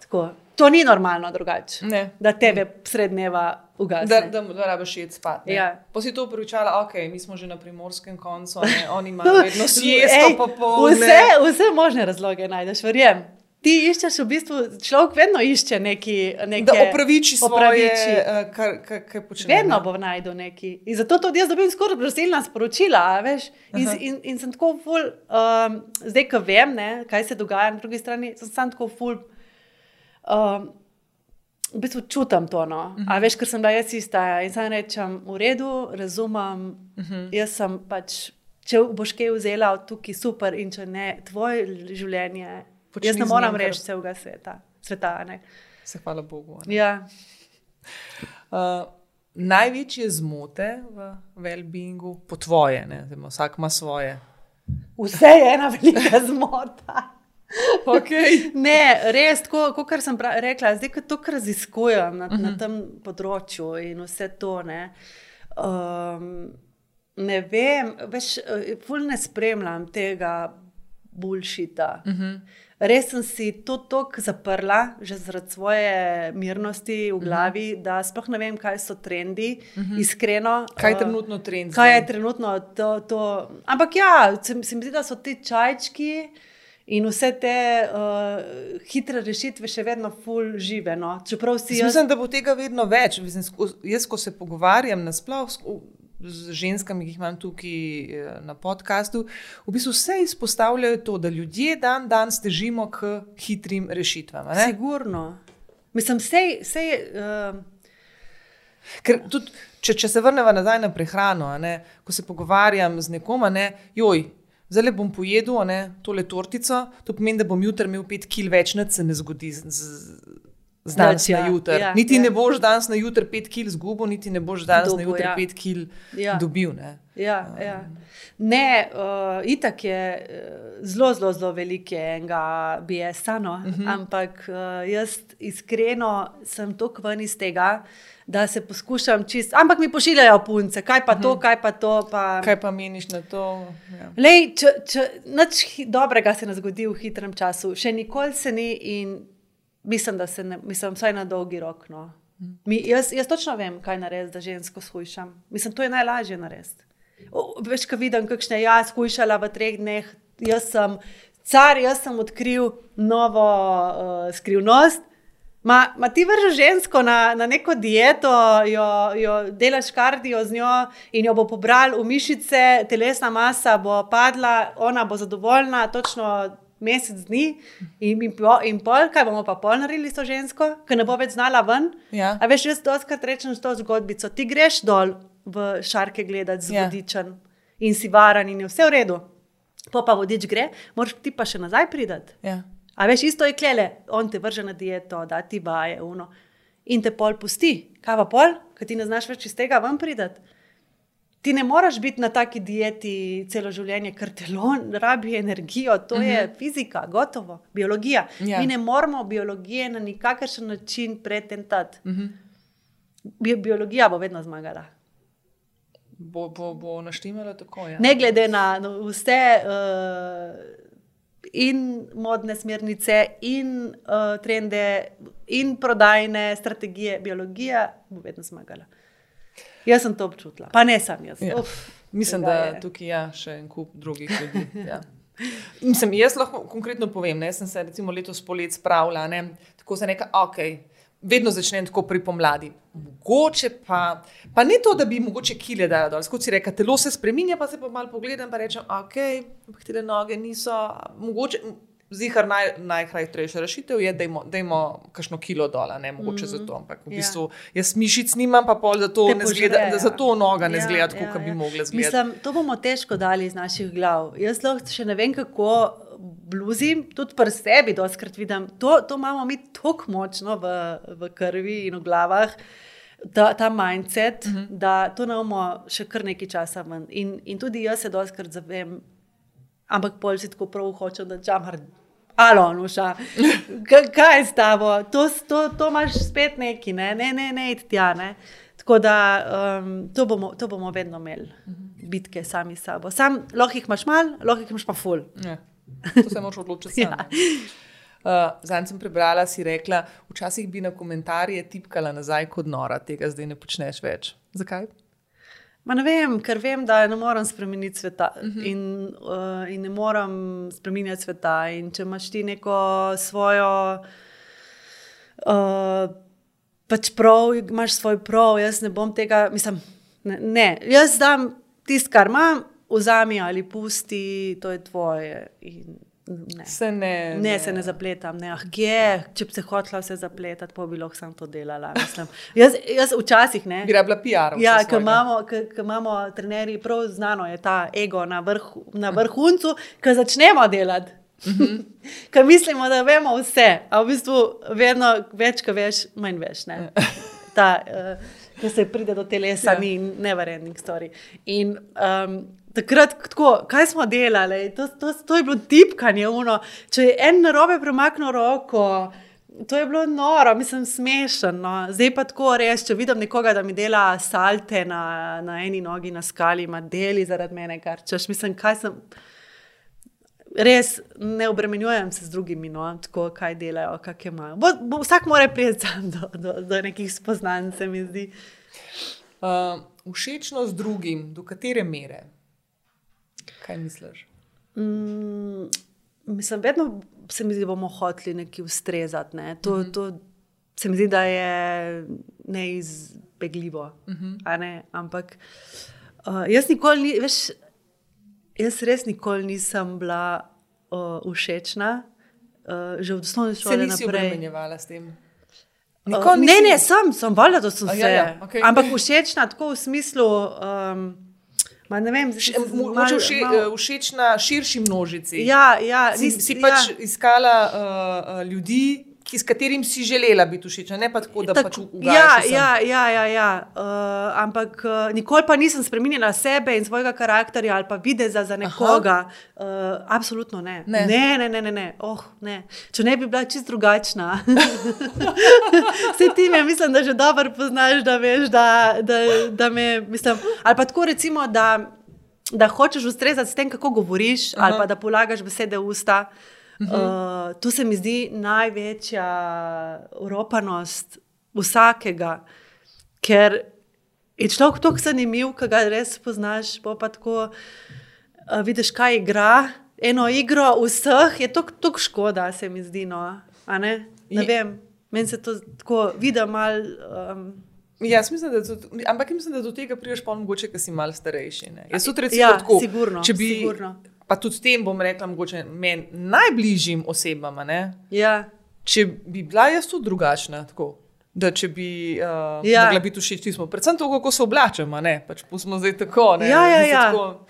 Tako, to ni normalno drugače. Ne. Da tebe sred dneva ugasne. Da, da, da rabiš jet spat. ne. Ja. Pa si to upravičala, ok, mi smo že na primorskem koncu, ne, oni imajo vedno siesto popoldne. Vse, vse možne razloge najdeš, verjem. Ti iščeš v bistvu, človek vedno išče neki, neke, Da opraviči svoje, opraviči. eh, kar, kar, kar počne. Vedno bo najdel neki. In zato tudi jaz dobim skoraj prosilna sporočila. a Veš? In, Aha. in, in sem tako ful, um, zdaj, ko vem, ne, kaj se dogaja na drugi strani, sem sam tako ful. Um, v bistvu čutim to. No. Uh -huh. A veš, ker sem bila jaz ista in sam rečem, v redu, razumem. Uh -huh. Jaz sem pač, če boš kaj vzela od tukaj, super, in če ne, tvoje življenje. Počni jaz ne moram reči celega sveta. sveta ne. Se hvala Bogu. ne. ja. Uh, največje zmote v well-beingu, po tvoje, ne, Zdaj, vsak ima svoje. Vse je ena velika zmota. Okay. Ne, res, kot sem pra- rekla, zdaj, ko to kar raziskujem na, uh -huh. na tem področju in vse to. Ne, um, ne vem, eh, ful ne spremljam tega bulšita. Uh -huh. Res sem si to tako zaprla, že zaradi svoje mirnosti v glavi, uh -huh. da sploh ne vem, kaj so trendi, uh -huh. iskreno. Kaj je eh, trenutno trend? Kaj je trenutno to? to. Ampak ja, se, se mi zdi, da so ti čajčki in vse te uh, hitre rešitve še vedno ful žive. No? Čeprav si Jaz mislim, da bo tega vedno več. Mislim, jaz, ko se pogovarjam nasploh z ženskami, ki jih imam tukaj eh, na podkastu, v bistvu vse izpostavljajo to, da ljudje dan dan stežimo k hitrim rešitvam. Sigurno. Mislim, vse je. Uh, Ker tudi, če, če se vrnemo nazaj na prehrano, ne, ko se pogovarjam z nekom, ne, joj, zdaj le bom pojedel ne, tole tortico, to pomeni, da bom jutri imel pet kil več, nič se ne zgodi z, z, z danes ja, na jutri. ja, niti ja. ne boš danes na jutri pet kil zgubil, niti ne boš danes na Dobil, jutri ja. pet kil Ja. dobil. Ne. Ja, ja. Ne, uh, itak je uh, zelo, zelo, zelo veliko enega biesa, no? uh -huh. ampak uh, jaz iskreno sem tako ven iz tega, da se poskušam čist. Ampak mi pošiljajo punce, kaj pa to, kaj pa to. Pa... Kaj pa meniš na to? Ja. Lej, če, če nič dobrega se ne zgodi v hitrem času, še nikoli se ni in mislim, da se ne, mislim, vsaj na dolgi rok. No. Mi, jaz, jaz točno vem, kaj narediti, da žensko shujšam. Mislim, to je najlažje narediti. Veš, ko vidim, kakšne jaz hujšala v treh dneh, jaz sem car, jaz sem odkril novo uh, skrivnost. Ma, ma ti vržeš žensko na, na neko dieto, jo, jo delaš kardio z njo in jo bo pobral v mišice, telesna masa bo padla, ona bo zadovoljna, točno mesec dni in, in, pol, in pol, kaj bomo pa pol naredili s to žensko, ker ne bo več znala ven. Ja. A veš, jaz doskrat rečem s to zgodbico. Ti greš dol v šarke gledati z Ja. vodičem in si varan in je vse v redu. Po pa vodič gre, moraš ti pa še nazaj pridati. Ja. A veš, isto je klele, on te vrže na dieto, da ti vaje, uno. In te pol pusti. Kaj pa pol, ker ti ne znaš več iz tega ven pridati. Ti ne moreš biti na taki dieti celo življenje, ker telo rabi energijo, to uh -huh. je fizika, gotovo, biologija. Ja. Mi ne moramo biologije na nikakršen način pretentati. Uh -huh. Bi biologija bo vedno zmagala. Bo, bo, bo naštimalo tako. Ja. Ne glede na na vse uh, in modne smernice, in uh, trende, in prodajne strategije, biologija bo vedno zmagala. Jaz sem to občutila, pa ne sam jaz. Ja. Uf, Mislim, da je. tukaj ja, še en kup drugih ljudi. Ja. Mislim, jaz lahko konkretno povem, ne, sem se recimo letos polet spravila, ne, tako za nekaj, ok, vedno začnem tako pri pomladi. Mogoče pa, pa ne to, da bi mogoče kile dala dol, kot si rekel, telo se spreminja, pa se pa malo pogledam in rečem, ok, ampak te noge niso, mogoče. Zihar naj, najhitrejša rešitev je, da imamo kakšno kilo dol, ne mogoče mm, zato. Ampak v ja. bistvu jaz mišic nimam, pa pol zato, zgleda, da zato noga ne Ja, zgleda tako, ja, kot bi ja. mogla izgledati. Mislim, to bomo težko dali iz naših glav. Jaz lahko še ne vem, kako bluzim, tudi pri sebi, doskrat vidim. To, to imamo mi tako močno v, v krvi in v glavah. Ta, ta mindset, uh -huh. da to ne bomo še kar nekaj časa ven. In, in tudi jaz se doskrat zavem, ampak pol si tako prav hočem, da čamar. Alo, nuša, kaj je s tabo? To, to, to imaš spet neki, ne, ne, ne, ne, tja. Ne. Tako da um, to, bomo, to bomo vedno imeli, bitke sami s sabo. Sam lahko jih imaš mal, lahko jih imaš pa ful. Ja. To se moraš odločiti. Ja. uh, Zdaj sem prebrala, si rekla, včasih bi na komentarje tipkala nazaj kot nora, tega zdaj ne počneš več. Zakaj? Ma ne vem, ker vem, da ne morem spremeniti sveta uh -huh. in, uh, in ne morem spremenjati sveta. In če imaš ti neko svojo, uh, pač prav, imaš svoj prav, jaz ne bom tega, mislim, ne, ne. jaz dam tisto, kar imam, vzami ali pusti, to je tvoje. In, ne. Se ne, Ne, se ne zapletam, ne, ah, je, če bi se hotela vse zapletati, pa bi lahko sam to delala. Mislim. Jaz, jaz včasih ne. Bi rabila PR. Ja, ker imamo, ke- ke imamo trenerji, prav znano je ta ego na, vrhu, na vrhuncu, ki začnemo delati. Ker mislimo, da vemo vse, a v bistvu vedno več, ko veš, manj veš. ne. Ta, uh, ki se pride do telesa, Ja. ja. ni neverending story. In um, takrat, tako, kaj smo delali, to, to, to je bilo tipkanje. Uno. Če je en narobe premaknil roko, to je bilo noro, mislim, smešno. No. Zdaj pa tako res, če vidim nekoga, da mi dela salte na, na eni nogi na skali, ima deli zaradi mene, kar češ, mislim, kaj sem. Res ne obremenjujem se z drugimi, no, tako kaj delajo, kaj imajo. Bo, bo, vsak mora priti sam do, do, do nekih spoznanj, se mi zdi. Uh, všečnost drugim, do katere mere? Kaj misliš? Mm, mislim, vedno se mi zdi, da bomo hoteli nekaj ustrezati. Ne. To, mm -hmm. to se mi zdi, da je neizbegljivo. Mm -hmm. ne? Ampak uh, jaz nikoli, ni, veš, jaz res nikoli nisem bila uh, všečna, uh, že od osnovne Se šole nisi naprej. obremenjevala s tem? Uh, Nikoli ne, nisi- ne, sem, sem valjda, da sem A se. ja, ja, okej. Ampak všečna, tako v smislu. Um, ma ne vem, Še- z- z- mo- mal- Mogoče vše, mal- uh, všečna širši množici. Ja, ja, si, si ja. pač iskala uh, uh, ljudi, ki, s katerim si želela biti všečna, ne pa tako, da Tak- pač ja, ugajaš. vsem. ja, ja, ja, ja. Uh, ampak uh, nikoli pa nisem spremenila sebe in svojega karakterja ali pa videza za nekoga. Uh, absolutno ne. Ne. Ne, ne, ne, ne, ne. Oh, ne. Če ne bi bila čist drugačna. Vse ti me, mislim, da že dobro poznaš, da veš, da, da, da me. Mislim, ali pa tako recimo, da, da hočeš ustrezati s tem, kako govoriš, Aha. ali pa da polagaš besede v usta. Uh, to se mi zdi največja uropanost vsakega, ker je človek tako zanimiv, ki ga res poznaš, pa pa tako uh, vidiš, kaj igra. Eno igro vseh je tako škoda, se mi zdi. No, ne? ne vem. Meni se to tako vidi, malo. Um, Jaz mislim, da do, ampak mislim, da do tega priješ pa mogoče, ker si malo starejši. Ne? Jaz tudi recimo Ja, tako, sigurno, če bi, sigurno. Pa tudi tem bom rekla, mogoče meni najbližjim osebam, ja, če bi bila jaz tudi drugačna, tako, da če bi uh, Ja. mogla biti všeč, tismo. predvsem to, kako se oblačimo, ne, pač pustimo zdaj tako. Ne, Ja, ja, ja. tako,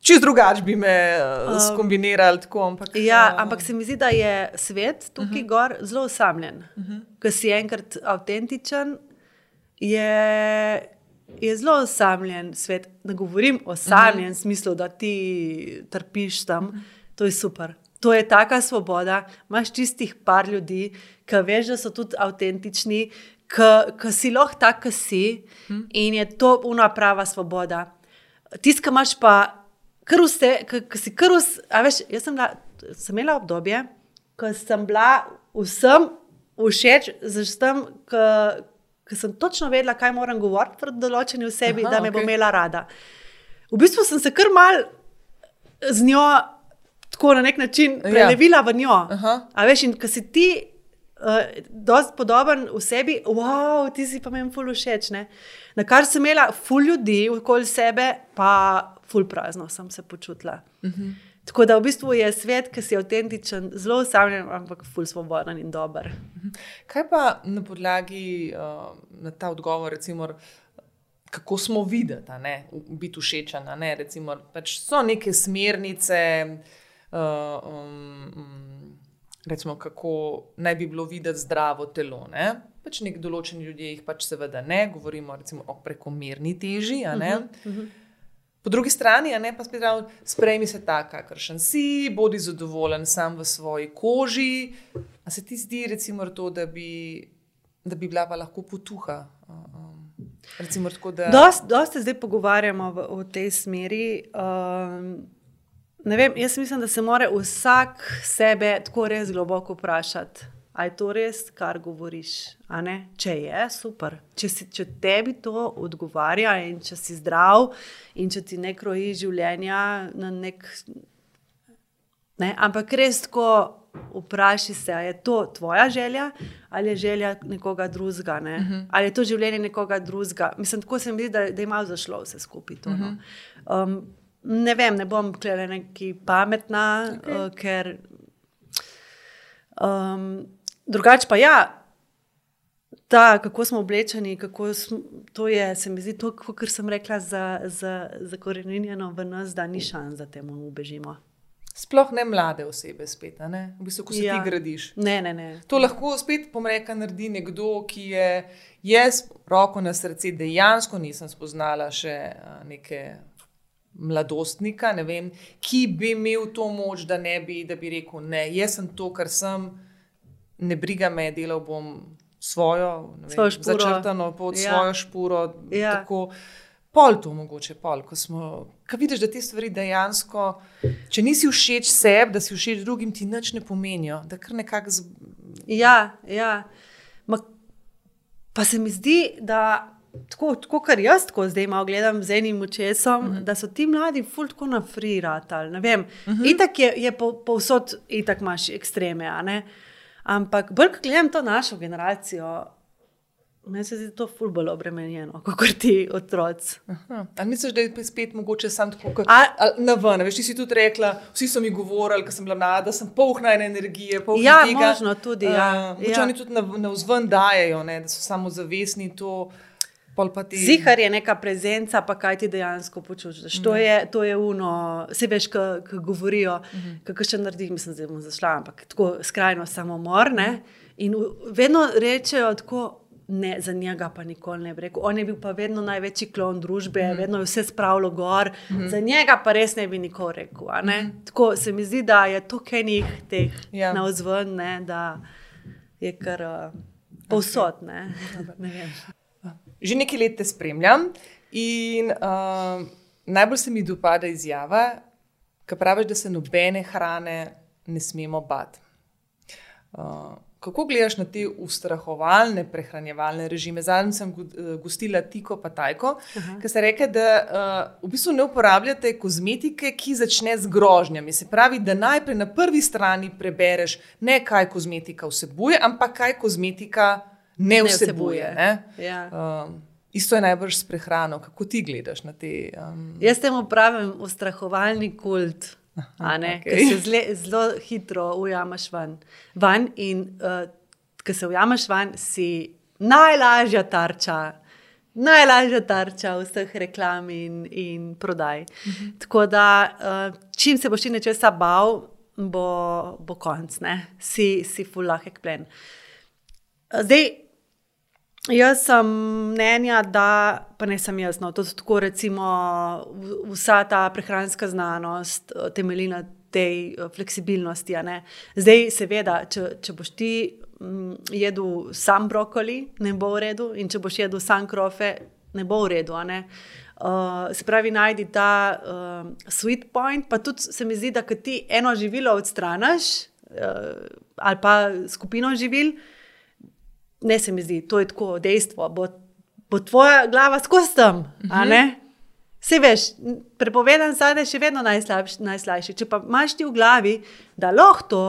Čist drugače bi me uh, Um, skombinirali tako. Ampak, ja, uh, ampak se mi zdi, da je svet tukaj uh -huh. gor zelo osamljen. Uh -huh. Ker si enkrat avtentičen, je, je zelo osamljen svet. Ne govorim o osamljen uh -huh. smislu, da ti trpiš tam. To je super. To je taka svoboda. Imáš čistih par ljudi, ki veš, da so tudi avtentični, ki si lahko tak, ki si. -huh. In je to una prava svoboda. Tisti, ki imaš pa kar vse, ki si kar vse. A veš, jaz sem, bila, sem imela obdobje, ko sem bila vsem všeč, zaštem, ker sem točno vedela, kaj moram govoriti pred določeni osebi, Aha, da me bo okej. imela rada. V bistvu sem se kar mal z njo tako na nek način Ja. prelevila v njo. Aha. A veš, in ko si ti. Uh, dosti podoben v sebi, wow, ti si pa meni ful všeč. Ne? Na kar sem imela ful ljudi okoli sebe, pa ful prazno sem se počutila. Uh -huh. Tako da v bistvu je svet, ki si avtentičen, zelo osamljen, ampak ful svoboden in dober. Kaj pa na podlagi uh, na ta odgovor, recimo, kako smo videti, ne, biti všečen? ne, Recimo, pač so neke smernice, uh, um, um, recimo, kako naj bi bilo videti zdravo telo. Ne? Pač nek določeni ljudje jih pač seveda ne, govorimo recimo o prekomerni teži. a ne. Po drugi strani, ne pa spet ravno, sprejmi se tak, kakršen si, bodi zadovoljen sam v svoji koži. A se ti zdi, recimo, to, da bi, da bi bila pa lahko potuha? Um, recimo, tako, da, Dost, dost se zdaj pogovarjamo v, v tej smeri. Um, ne vem, jaz mislim, da se mora vsak sebe tako res globoko vprašati. A je to res, kar govoriš? Če je, super. Če, si, če tebi to odgovarja in če si zdrav in če ti ne kroji življenja na nek. Ne? Ampak res tako vprašaj se, ali je to tvoja želja ali je želja nekoga drugega. Ne? Uh -huh. Ali je to življenje nekoga drugega. Mislim, tako se mi zdi, da, da je malo zašlo vse skupaj. To, no. um, ne vem, ne bom klela neki pametna, okay. uh, ker. Um, drugače pa ja. Ta, kako smo oblečeni, kako smo, to je, se mi zdi, to, kar sem rekla, za, za, za koreninjeno v nas, da ni šans, da temu ubežimo. Sploh ne mlade osebe, spet, ne? v bistvu, ko se Ja. ti gradiš. Ne, ne, ne. To lahko spet pomreka naredi nekdo, ki je jaz, roko na srce, dejansko nisem spoznala še neke mladostnika, ne vem, ki bi imel to moč, da ne bi, da bi rekel: Ne, jaz sem to, kar sem, ne briga me, delal bom svojo, ne vem, Svojo špuro. začrtano pot, Ja. svojo špuro. Ja. Tako, Pol to mogoče, pol, ko smo. Ko vidiš, da te stvari dejansko, če nisi všeč sebi, da si všeč drugim, ti nič ne pomenijo. Da kar nekako z, Ja, ja. Ma, pa se mi zdi, da tako, tako kar jaz tako zdaj malo gledam z enim očesom, uh -huh. da so ti mladi ful tako na freeratali. Uh -huh. Itak je, je po, povsod, itak imaš ekstreme, ne. Ampak bolj, ko gledam to našo generacijo, meni se zdi to ful bolj obremenjeno, kot ti otroci. Ali misliš, da je spet mogoče sam tako, kot na ven? Veš, ti si tudi rekla, vsi so mi govorili, ko sem bila mlada, da sem polna ene energije. polna Ja, tega. možno tudi, ja. Uh, Ja. Oni tudi na, na vzven dajajo, ne, da so samo zavestni to. pa ti- Zihar je neka prezenca, pa kaj ti dejansko počutiš. To je, to je uno, se veš, ki govorijo, uh -huh. kako še narediš, mislim, da bom zašla, ampak tako skrajno samomor. Ne? In vedno rečejo tako. Ne, za njega pa nikoli ne bi rekel. On je bil pa vedno največji klon družbe, mm. vedno je vse spravilo gor, mm. za njega pa res ne bi nikoli rekel. Mm. Tako se mi zdi, da je to enih teh Ja. ja. navzven, ne, da je kar uh, povsod. Ne. ne vem. Že nekaj let te spremljam in uh, najbolj se mi dopada izjava, ki praviš, da se nobene hrane ne smemo bati. Uh, kako gledaš na te ustrahovalne prehranjevalne režime? Zadnjič sem eh, gostila Tiko pa Tajko, ki se reče, da uh, v bistvu ne uporabljate kozmetike, ki začne z grožnjami. Se pravi, da najprej na prvi strani prebereš ne kaj kozmetika vsebuje, ampak kaj kozmetika ne vsebuje. Ne? Ja. Um, Isto je najbrž s prehrano. Kako ti gledaš na te? Um... Jaz temu pravim ustrahovalni kult okay. ki se zle, zelo hitro ujameš ven. van. In uh, ko se ujameš ven, si najlažja tarča. Najlažja tarča vseh reklam in, in prodaj. Uh mhm. -huh. Tako da, uh, čim se boš ti nečesa bal, bo, bo konc, ne? si, si fulahek plen. Zdaj, Jaz sem mnenja, da pa ne sem jaz. No, to je tako, recimo, vsa ta prehranska znanost eh, temelji na tej eh, fleksibilnosti. Zdaj, seveda, če, če boš ti mm, jedel sam brokoli, ne bo v redu, in če boš jedel sam krofe, ne bo v redu. Uh, se pravi, najdi ta uh, sweet point, pa tudi se mi zdi, da ti eno živilo odstraniš, uh, ali pa skupino živil ne se mi zdi, to je tako dejstvo. Bo, bo tvoja glava skozi tam, uh -huh. Vse veš, prepovedan sadje je še vedno najslabši. Če pa imaš ti v glavi, da lahko to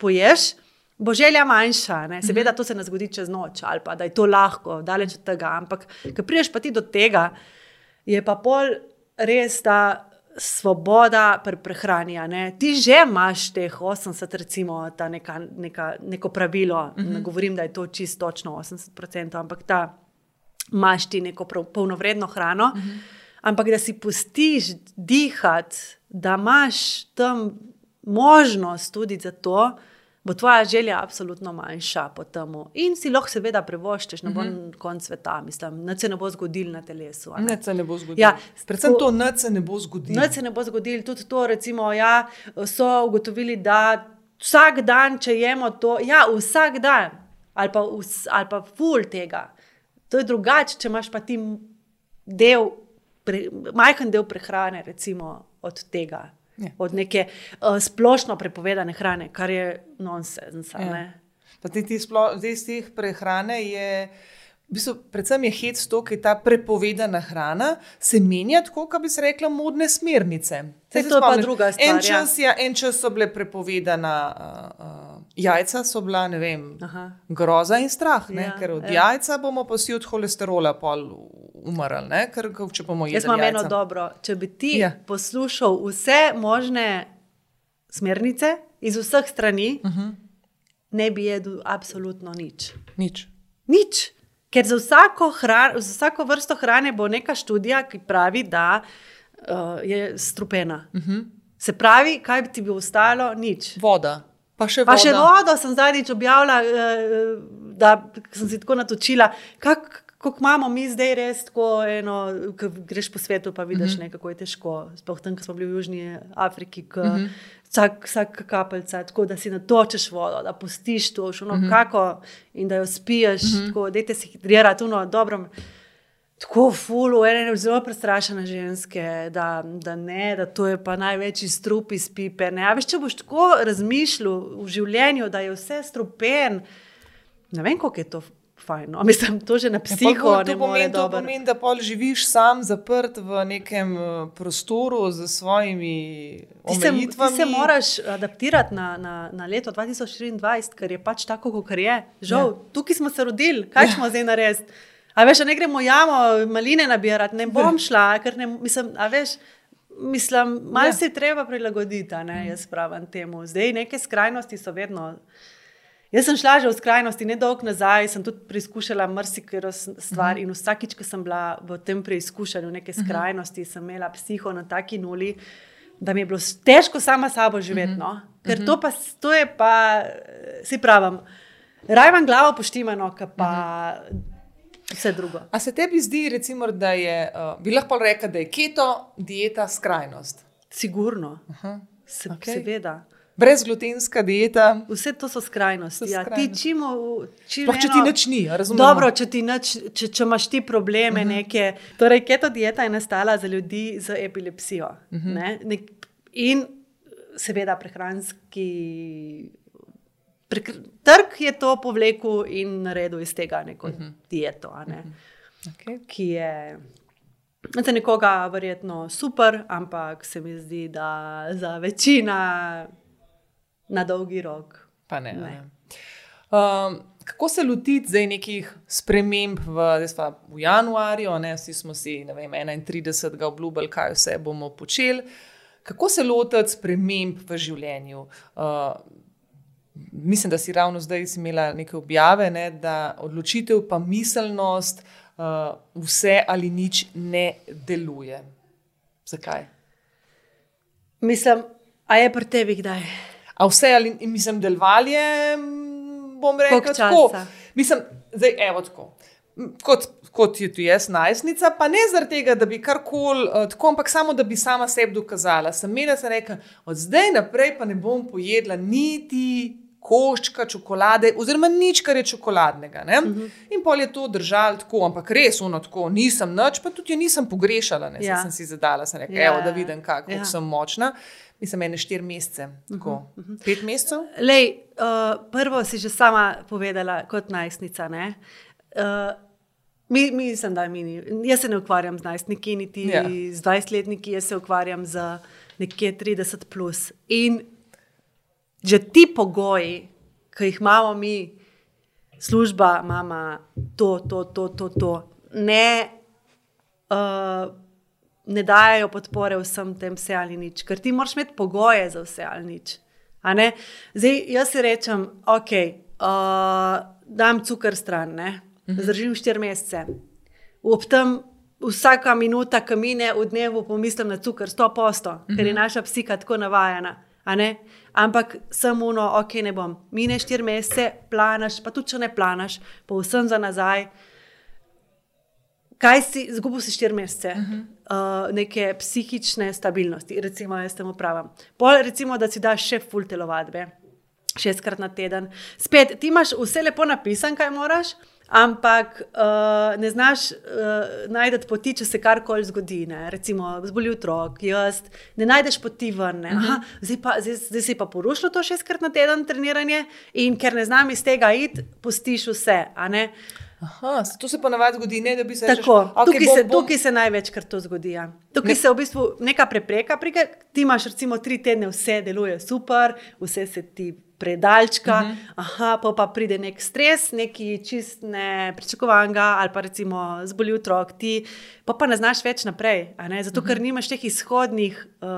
poješ, bo želja manjša. Ne? Seveda, to se ne zgodi čez noč ali pa da je to lahko, daleč od tega. Ampak, ko priješ pa ti do tega, je pa pol res, da svoboda pri prehrani. Ti že imaš teh 80, recimo, neka, neka, neko pravilo. Uh -huh. Ne mhm. govorim, da je to čisto točno 80%, ampak ta imaš ti neko polnovredno hrano. Uh mhm. -huh. Ampak da si pustiš dihati, da imaš tam možnost tudi za to bo tvoja želja absolutno manjša po tem. In si lahko, seveda, prevoščeš na bon mm -hmm. konc sveta, mislim, da se ne bo zgodil na telesu. Ne, se ne bo zgodil. Ja, Predvsem to, da se ne bo zgodil. Ne, se ne bo zgodil. Tudi to, recimo, ja, so ugotovili, da vsak dan, če jemo to, ja, vsak dan, ali pa, vs, ali pa ful tega. To je drugače, če imaš pa ti del, pre, majhen del prehrane, recimo, od tega. Ja. Od neke uh, splošno prepovedane hrane, kar je nonsens. Ja. Zdaj, teh prehrane je. V bistvu, predvsem je hec to, je ta prepovedana hrana, se menja tako, kot bi se rekla, modne smernice. Se to je pa druga stvar. En ja. čas, ja. Ja, en čas so bile prepovedana uh, uh, jajca, so bila vem, groza in strah, ja, ker od ja. jajca bomo pa vsi od holesterola pol umrli. Ker, če bomo jedli. Jaz imam eno dobro. Če bi ti ja. poslušal vse možne smernice iz vseh strani, uh mhm. -huh. ne bi jedel absolutno nič. Nič. nič. Ker za vsako, hran, za vsako vrsto hrane bo neka študija, ki pravi, da uh, je strupena. Uh mhm. -huh. Se pravi, kaj bi ti bi ostalo? Nič. Voda. Pa še, pa še vodo sem zadnjič objavila, uh, da sem si tako natočila. Kak, Kako imamo mi zdaj res tako, eno, ko greš po svetu, pa vidiš, uh mhm. -huh. ne, kako je težko. Sploh tam, ko smo bili v Južni Afriki, ko uh mhm. -huh. vsak, vsak kapljica, tako da si natočeš vodo, da pustiš to, šuno, uh mhm. -huh. kako in da jo spiješ, uh -huh. tako da te si hidrirati, no, dobro. Tako fulu, ene zelo prestrašene ženske, da, da ne, da to je pa največji strup iz pipe. Ne. A veš, če boš tako razmišljal v življenju, da je vse strupen, ne vem, koliko je to fajn. No. Mislim, to že na ja, psiho ja, ne pomeni. To pomeni, da pol živiš sam, zaprt v nekem eh, prostoru z svojimi omejitvami. Ti se, ti se moraš adaptirati na, na, na leto 2024, ker je pač tako, kot je. Žal, ja. tukaj smo se rodili, kaj ja. smo zdaj naredili. A veš, ne gremo jamo, maline nabirati, ne bom šla, ker ne, mislim, a veš. Mislim, malo ja. se je treba prilagoditi, ne, jaz pravim temu. Zdaj, neke skrajnosti so vedno. Jaz sem šla že v skrajnosti, ne dolgo nazaj, sem tudi preizkušala marsikaj stvar. Uh -huh. In vsakič, ko sem bila v tem preizkušanju neke mhm. skrajnosti, uh -huh. sem imela psiho na taki nuli, da mi je bilo težko sama sabo živeti. Uh -huh. no? Ker uh -huh. to, pa, to je pa, si pravim, raj vam glavo poštimano, pa. Uh -huh. Vse drugo. A se tebi zdi, recimo, da je, uh, bi lahko rekel, da je keto dieta skrajnost? Sigurno. Se, okay. Seveda brezglutenska dieta. Vse to so skrajnosti. Ja, ti čimo, čimo Sploh, če ti nič ni, razumem. Dobro, če, nič, če, če imaš ti probleme, uh mhm. -huh. neke. Torej, keto dieta je nastala za ljudi z epilepsijo. Uh mhm. -huh. ne? In seveda prehranski. Trg je to povlekel in naredil iz tega neko uh -huh. dieto, ne? uh -huh. okay. ki je za nekoga verjetno super, ampak se mi zdi, da za večina na dolgi rok. Pa ne. ne. ne. Um, kako se lotiti zdaj nekih sprememb v, v januarju? Ne? Vsi smo si vem, 31. obljubili, kaj vse bomo počeli. Kako se lotiti sprememb v življenju? Uh, mislim, da si ravno zdaj imela neke objave, ne, da odločitev, pa miselnost, uh, vse ali nič ne deluje. Zakaj? Mislim, a je pri tebi kdaj? A vse ali mislim, delovanje, bom rekel, tako. Mislim, zdaj evo tako. Kot, kot je tu jaz, najstnica, pa ne zaradi tega, da bi karkoli uh, tako, ampak samo da bi sama sebi dokazala. Sem imela, se reka, od zdaj naprej pa ne bom pojedla niti koščka čokolade, oziroma nič, kar je čokoladnega. Uh mhm. -huh. In pol je to držal tako, ampak res uno tako, nisem noč, pa tudi jo nisem pogrešala. Ja. Sem si zadala, sem rekla, ja. da vidim, kako ja. sem močna. Mislim, ene štiri mesece, tako uh -huh. Uh -huh. pet mesecev. Lej, uh, prvo si že sama povedala, kot najstnica. Uh, mi, mislim, da mi, jaz se ne ukvarjam z najstniki, niti ja. z 20-letniki, jaz se ukvarjam z nekje 30. Plus. In že ti pogoji, ki jih imamo mi, služba, mama, to, to, to, to, to ne, uh, ne dajo podpore vsem tem, vse ali nič, ker ti moraš imeti pogoje za vse ali nič. Zdaj, jaz si rečem, ok, uh, dam cukor stran, mhm. zdržim štiri mesece. Ob tem vsaka minuta, ki mine v dnevu, pomislim na cukor, sto posto, ker je mhm. naša psika tako navajena. Ampak samo ono, ok, ne bom. Mine štiri mesece, planaš, pa tudi če ne planaš, pa vsem za nazaj. Kaj si, zgubil si štiri mesece, uh -huh. uh, neke psihične stabilnosti, recimo, jaz temu pravim. Pol, recimo, da si daš še full telovadbe, šestkrat na teden. Spet, ti imaš vse lepo napisano, kaj moraš ampak uh, ne znaš uh, najti poti, če se karkoli zgodi. Ne? Recimo, zboli otrok, jaz ne najdeš poti ven. Uh mhm. -huh. zdaj, pa, zdaj, zdaj si pa porušil to šestkrat na teden treniranje in ker ne znam iz tega iti, pustiš vse. Aha, to se ponavadi zgodi, ne, da bi se lahko. Okay, tukaj, bom, se, bom... tukaj se največkrat to zgodi. Ja. Tukaj ne. se v bistvu neka prepreka, prike, ti imaš recimo tri tedne, vse deluje super, vse se ti predalčka, uh mhm. -huh. aha, pa, pa pride nek stres, neki čist ne pričakovanega, ali pa recimo zboli otrok, ti pa, pa ne znaš več naprej. Zato, uh -huh. ker mhm. nimaš teh izhodnih uh,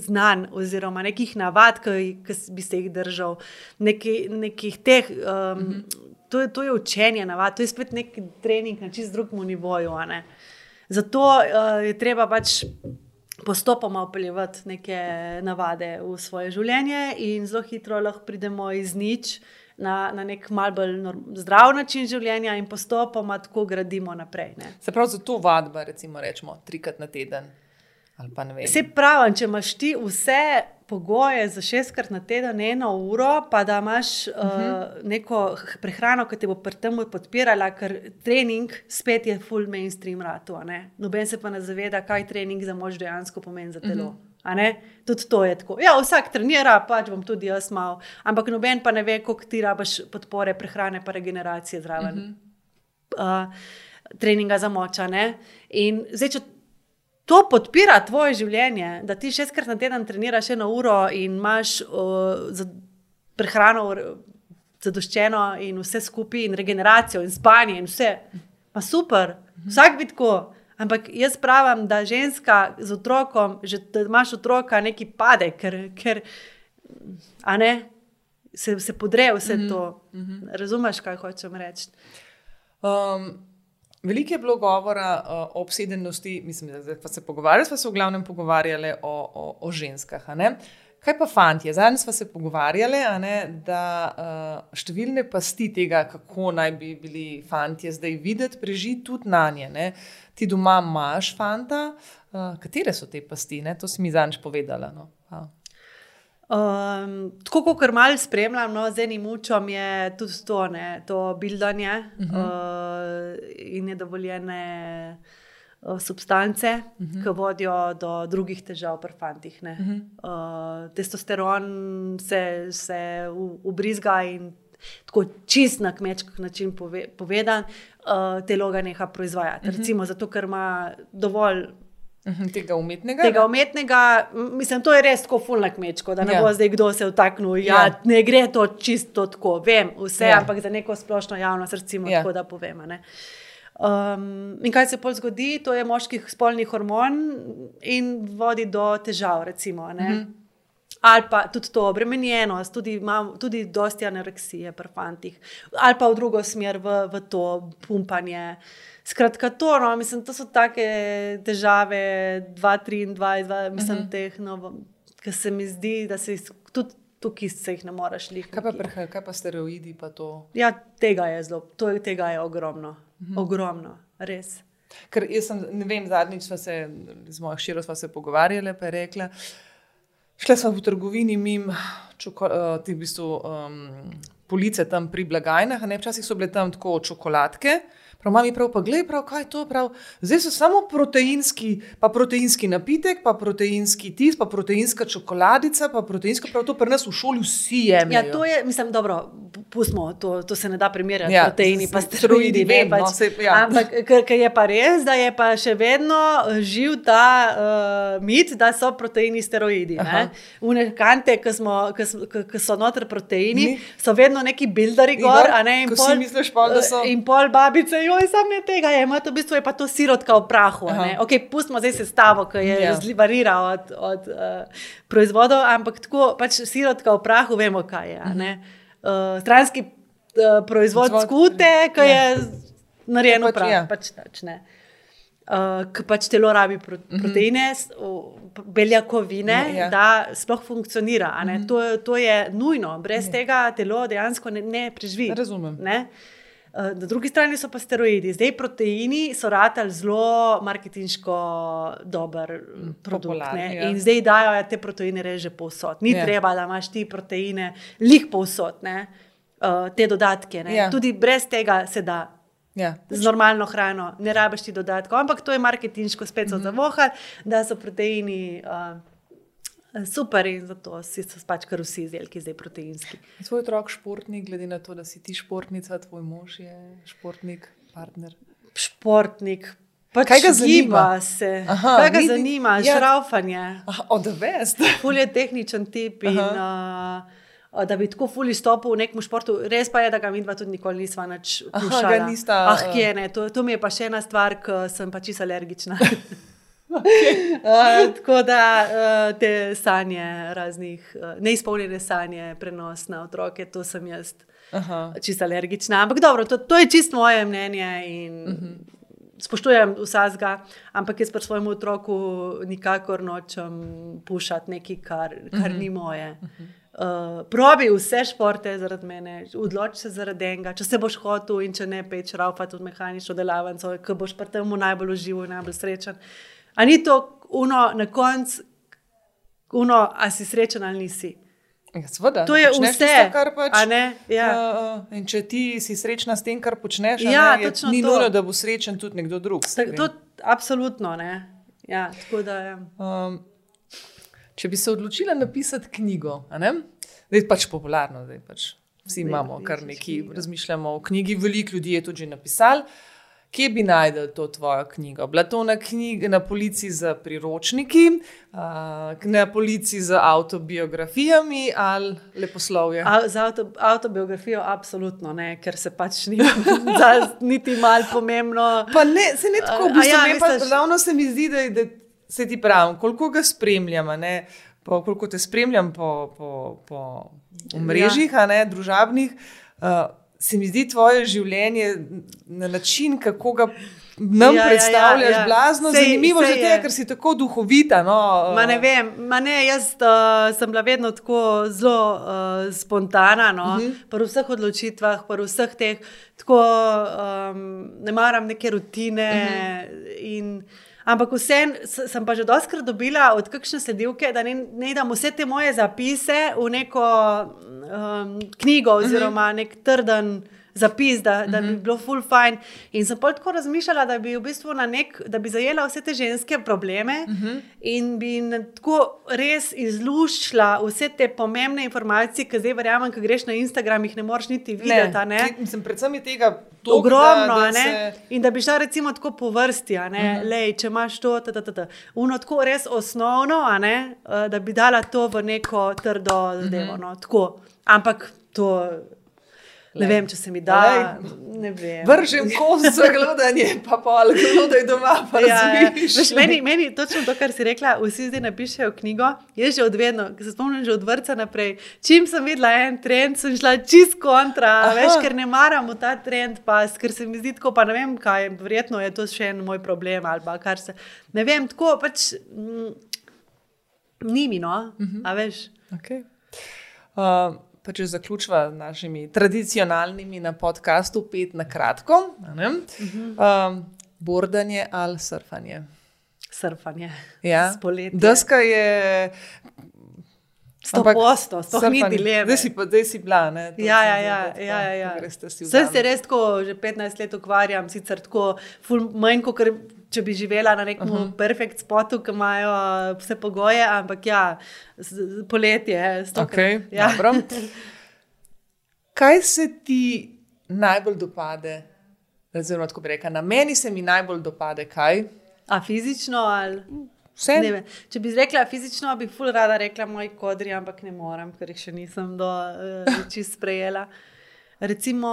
znanj oziroma nekih navad, ki, ki bi se jih držal, neki, nekih teh. Um, uh -huh. to, je, to je učenje navad, to je spet nek trening na čist drugem nivoju. Zato uh, je treba pač postopoma upeljati neke navade v svoje življenje, in zelo hitro lahko pridemo iz nič na, na nek mal bolj zdrav način življenja, in postopoma tako gradimo naprej. Ne. Se pravi, za to vadba, recimo, rečemo trikrat na teden. Se pravi, če imaš ti vse pogoje za šestkrat na teden, eno uro, pa da imaš uh -huh. uh, neko prehrano, ki te bo pri tem podpirala, ker trening spet je full mainstream ratu. Noben se pa ne zaveda, kaj trening za mož dejansko pomeni za telo. Uh -huh. Tudi to je tako. Ja, vsak trenira, pač bom tudi jaz mal, ampak noben pa ne ve, koliko ti rabaš podpore prehrane, pa regeneracije zraven. Uh -huh. uh, treninga za moča. In zdaj, če to podpira tvoje življenje, da ti šestkrat na teden treniraš eno uro in imaš uh, za prehrano zadoščeno in vse skupaj, in regeneracijo, in spanje, in vse. Pa super, vsak bi tako. Ampak jaz pravim, da ženska z otrokom, že da imaš otroka, neki pade, ker, ker ne, se, se podre vse to. Mm -hmm. Razumeš, kaj hočem reči? Um, Veliko je bilo govora uh, o obsedenosti, mislim, da smo se pogovarjali, smo se v glavnem pogovarjali o, o, o ženskah. Kaj pa fanti? Zadnjič smo se pogovarjali, ne, da uh, številne pasti tega, kako naj bi bili fanti zdaj videti, prežiti tudi na nje. Ne. Ti doma imaš fanta, uh, katere so te pasti? Ne? To si mi zadnjič povedala. No. Um, tako kot malo spremljam, no, z enim učom je tudi to, ne, to bildanje uh -huh. uh, in nedovoljene uh, substance, uh -huh. ki vodijo do drugih težav pri fantih. Uh -huh. uh, testosteron se, se ubrizga in tako čist na kmečki način pove, povedan, uh, telo ga neha proizvajati. Uh -huh. Recimo zato, ker ima dovolj. Tega umetnega. Tega umetnega, mislim, to je res tako fulno kmečko, da ne ja. bo zdaj kdo se vtaknil. Ja, ja. Ne gre to čisto tako, vem vse, ja. ampak za neko splošno javnost, recimo, ja. tako da povem. Um, in kaj se pol zgodi, to je moških spolnih hormon in vodi do težav, recimo. Mm -hmm. Ali pa tudi to obremenjenost, tudi, imam, tudi dosti anoreksije pri fantih, ali pa v drugo smer, v, v to pumpanje. Skratka, to, no, mislim, to so take težave, 2-3-2, mislim, mm -hmm. teh, no, ki se mi zdi, da se jih tudi tukaj se jih ne moreš lihati. Kaj pa prehaj, kaj pa steroidi? Pa ja, tega je zelo, to je, tega je ogromno. Mhm. Ogromno, res. Ker jaz sem, ne vem, zadnjič smo se z mojo širo pogovarjali, pa je rekla. Šla sem v trgovini, mim, čoko, uh, ti v bistvu um, police tam pri blagajnah, ne včasih so bile tam tako čokoladke. Prav, mami prav, pa gledaj, prav, kaj je to prav. Zdaj so samo proteinski, pa proteinski napitek, pa proteinski tis, pa proteinska čokoladica, pa proteinska, prav to pri nas v šoli vsi jemljejo. Ja, to je, mislim, dobro, pustimo, to, to se ne da primerjati, ja, proteini, pa steroidi, ne pač. No, se, ja. Ampak, ker je pa res, da je pa še vedno živ ta uh, mit, da so proteini steroidi. Une kante, ki so noter proteini, Ni. so vedno neki builderi gor, a ne in pol, misliš, pa, so... in pol babice. Jo, joj, sam ne tega je, ima to v bistvu je pa to sirotka v prahu. Ok, pustimo zdaj sestavo, ki je yeah. Ja. varira od, od uh, proizvodov, ampak tako pač sirotka v prahu, vemo, kaj je. Uh, stranski uh, proizvod Zvod, skute, ki yeah. je ja. narejen v pač, prahu. Ja. Pač, pač, Uh, Ker pač telo rabi pro, mhm. proteine, uh -huh. beljakovine, ja, ja. da sploh funkcionira. Uh -huh. to, to je nujno, brez ja. tega telo dejansko ne, ne preživi. Razumem. Ne? Uh, Eh, na drugi strani so pa steroidi. Zdaj proteini so ratali zelo marketinško dober mm, produkt. Ja. In zdaj dajo te proteine reže povsod. Ni ja. treba, da imaš ti proteine lih povsod, ne? Uh, te dodatke. Ja. Tudi brez tega se da. Ja. Z normalno hrano, ne rabiš ti dodatkov, ampak to je marketinško spet mm -hmm. zavohal, da so proteini. Uh, Super, in zato si se pač kar vsi izdelki zdaj proteinski. Tvoj otrok je športnik, glede na to, da si ti športnica, tvoj mož je športnik, partner. Športnik. Pač kaj ga zanima? Se. Aha, kaj ga vidi? zanima? Ja. Šraufanje. Odvest. Ful je tehničen tip. In, uh, da bi tako fuli stopil v nekem športu, res pa je, da ga mi dva tudi nikoli nisva več. Ah, kje ne, to, to mi je pa še ena stvar, ker sem pač čisto alergična. Okay. Uh, tako da uh, te sanje, raznih uh, neizpolnjene sanje, prenos na otroke, to sem jaz čisto alergična. Ampak dobro, to, to je čisto moje mnenje in uh mhm. -huh. spoštujem vsega, ampak jaz pa svojemu otroku nikakor nočem pušati nekaj, kar, kar uh -huh. ni moje. Uh -huh. Uh, probi vse športe zaradi mene, odloči se zaradi enega. Če se boš hotel in če ne peč, raupa tudi mehanično delavnico, ki boš pri tem najbolj užival in najbolj srečen. Uh, Ali ni to uno na koncu, uno, a si srečen ali nisi? Ja, sveda, to je vse, tisto, kar pač. Ja. Uh, če ti si srečna s tem, kar počneš, ja, ne, je, ni nujno, da bo srečen tudi nekdo drug. Ta, to, absolutno ne. Ja, da, ja. um, če bi se odločila napisati knjigo, da je pač popularno, da pač vsi ne, imamo kar nekaj, razmišljamo o knjigi, veliko ljudi je tudi napisali. Kje bi najdel to tvojo knjigo? Bila to na, knjig, na policiji z priročniki, na policiji z avtobiografijami ali leposlovje? A, za avto, avtobiografijo, absolutno ne, ker se pač ni, da, niti malo pomembno. Pa ne, se ne tako, bistvu, ja, ne, misliš... pa ravno se mi zdi, da, da se ti pravim, koliko ga spremljam, koliko te spremljam po, po, po mrežjih, ja. ne, družabnih. Uh, se mi zdi tvoje življenje na način, kako ga nam ja, ja predstavljaš, ja, ja, ja. blazno sej, zanimivo, sej zato, ker si tako duhovita. No, ma ne vem, ma ne, jaz uh, sem bila vedno tako zelo uh, spontana, no, uh mhm. -huh. pri vseh odločitvah, pri vseh teh, tako um, ne maram neke rutine. Uh mhm. -huh. Ampak vsem sem pa že doskrat dobila od kakšne sledilke, da ne, ne dam vse te moje zapise v neko um, knjigo mhm. oziroma nek trden zapis, da, da bi bilo full fine. In sem pol tako razmišljala, da bi v bistvu na nek, da bi zajela vse te ženske probleme in bi tako res izluščila vse te pomembne informacije, ki zdaj verjamem, ko greš na Instagram, jih ne moreš niti videti. ne. ti- mislim, predvsem je tega toliko, Ogromno, da, da ne. se, In da bi šla recimo tako po vrsti, ne, uh -huh. lej, če imaš to, ta, ta, ta, ta. Uno tako res osnovno, ne, eh, da bi dala to v neko trdo zadevo. No, tako. Ampak to, ne vem, če se mi da. Vržem kos za glodanje, pa pa glodaj doma, pa Ja, ja. Veš, meni, meni točno to, kar si rekla, vsi zdaj napišejo knjigo. Jaz že od vedno, ki se spomnim že od vrca naprej. Čim sem videla en trend, sem šla čist kontra, Aha. veš, ker ne maram v ta trend, pa ker se mi zdi tako, pa ne vem kaj, verjetno je to še en moj problem ali pa kar se. Ne vem, tako pač. Mm, Ni mi, no, uh -huh. a veš. Okay. Uh, pa če zaključiva z našimi tradicionalnimi na podkastu, pet na kratko. a ne? Um, bordanje ali surfanje. Surfanje. Ja. Spoletje. Deska je. Sto ampak posto, sploh ni dileme. Zdaj si, pa, zdaj si bila. Ne? To Ja, sem ja, zdaj ja, tako, ja, ja, ja. Vse se res tako že 15 let ukvarjam, sicer tako manj, kot če bi živela na nekem uh -huh. perfekt spotu, ki imajo vse pogoje, ampak ja, poletje, stokrat. Okay, ja. dobro. Kaj se ti najbolj dopade? Oziroma, tako bi rekla, na meni se mi najbolj dopade kaj? A fizično ali. Vse. Ne. Če bi rekla fizično, bi ful rada rekla moji kodri, ampak ne morem, ker jih še nisem do uh, čist sprejela. Recimo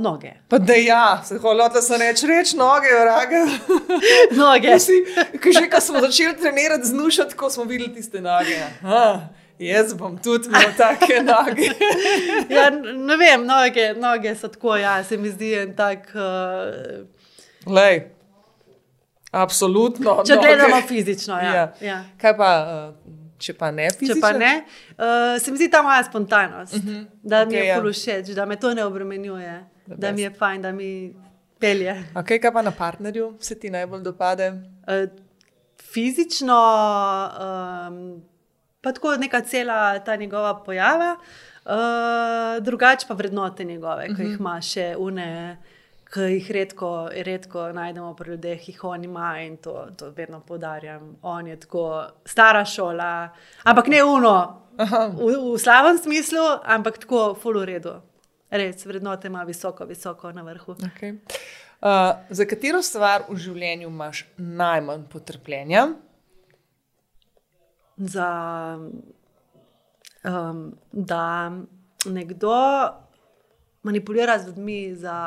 noge. Pa da ja, se holotla sem reč, reč noge, vraga. Noge. Si, ko že ko smo začeli trenirati z nušat, ko smo videli tiste noge. Aha, jaz bom tudi imel take noge. Ja, ne vem, noge, noge so tako, ja, se mi zdi en tak. Uh, Lej, absolutno. če noge. gledamo fizično, ja. Ja. ja. Kaj pa, uh, če pa ne Če fizično? pa ne, uh, se mi zdi ta moja spontanost, uh -huh. da mi Okej, je ja. okay, všeč, da me to ne obremenjuje, The da mi je best. fajn, da mi pelje. Okay, kaj pa na partnerju se ti najbolj dopade? Uh, fizično, um, pa tako neka cela ta njegova pojava, uh, drugače pa vrednote njegove, ki jih ima še une. Ki jih redko, redko najdemo pri ljudeh, jih on ima in to, to vedno poudarjam. On je tako stara šola, ampak ne uno, v, v slabem smislu, ampak tako full v redu. Res, vrednote ima visoko, visoko na vrhu. Okay. Uh, za katero stvar v življenju imaš najmanj potrpljenja? za, um, da nekdo manipulira z ljudmi za,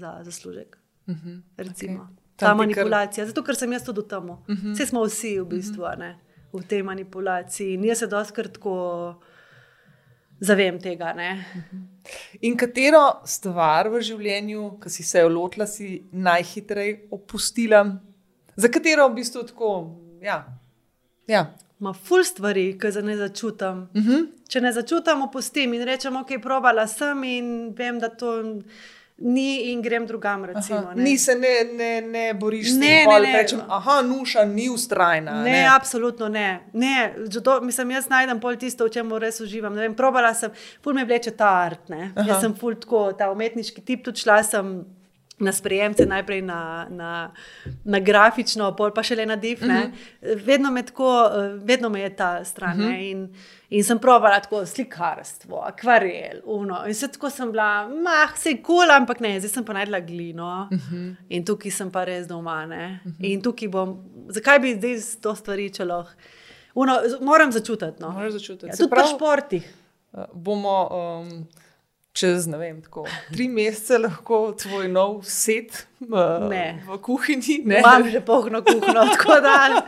za zaslužek. Uh -huh, recimo. Ta Tam kar- manipulacija, zato ker sem jaz tudi v tem. Uh -huh. Vse smo vsi v bistvu a ne, v tej manipulaciji. In jaz se doskrat tako zavem tega. Ne. In katero stvar v življenju, ki si se jo lotila, si najhitreje opustila? Za katero v bistvu tako? Ja. ja. Ma ful stvari, ki za ne začutam. Uh -huh. Če ne začutam, opustim in rečem, ok, probala sem in vem, da to ni in grem drugam. Recimo, Aha, ne. Ni se ne, ne, ne boriš s Ne, tem, ne, pol ne. rečem, aha, nuša ni ustrajna. Ne, ne, absolutno ne. ne zato, mislim, jaz najdem pol tisto, v čem res uživam. Ne Vem, probala sem, ful me vleče ta art. Jaz sem ful tako, ta umetniški tip, tudi šla sem. Na sprejemce, najprej na, na, na grafično, pol pa še le na div. Uh -huh. vedno, me tako, eh, vedno me je ta stran. Uh -huh. in, in sem provala tako slikarstvo, akvarel, uno. In se tako sem bila, mah, se je kul, ampak ne, zdaj sem pa najdla glino. Uh -huh. In tukaj sem pa res doma. Uh -huh. In tukaj bom, zakaj bi zdaj s to stvari, lahko. Uno, moram začutiti. No. Moraš začutiti. Ja, tudi pri pravi, športih. Uh, bomo um, čez ne vem, tako, tri mesece lahko tvoj nov set uh, Ne. v kuhinji. Ne? Imam že polno kuhno, tako da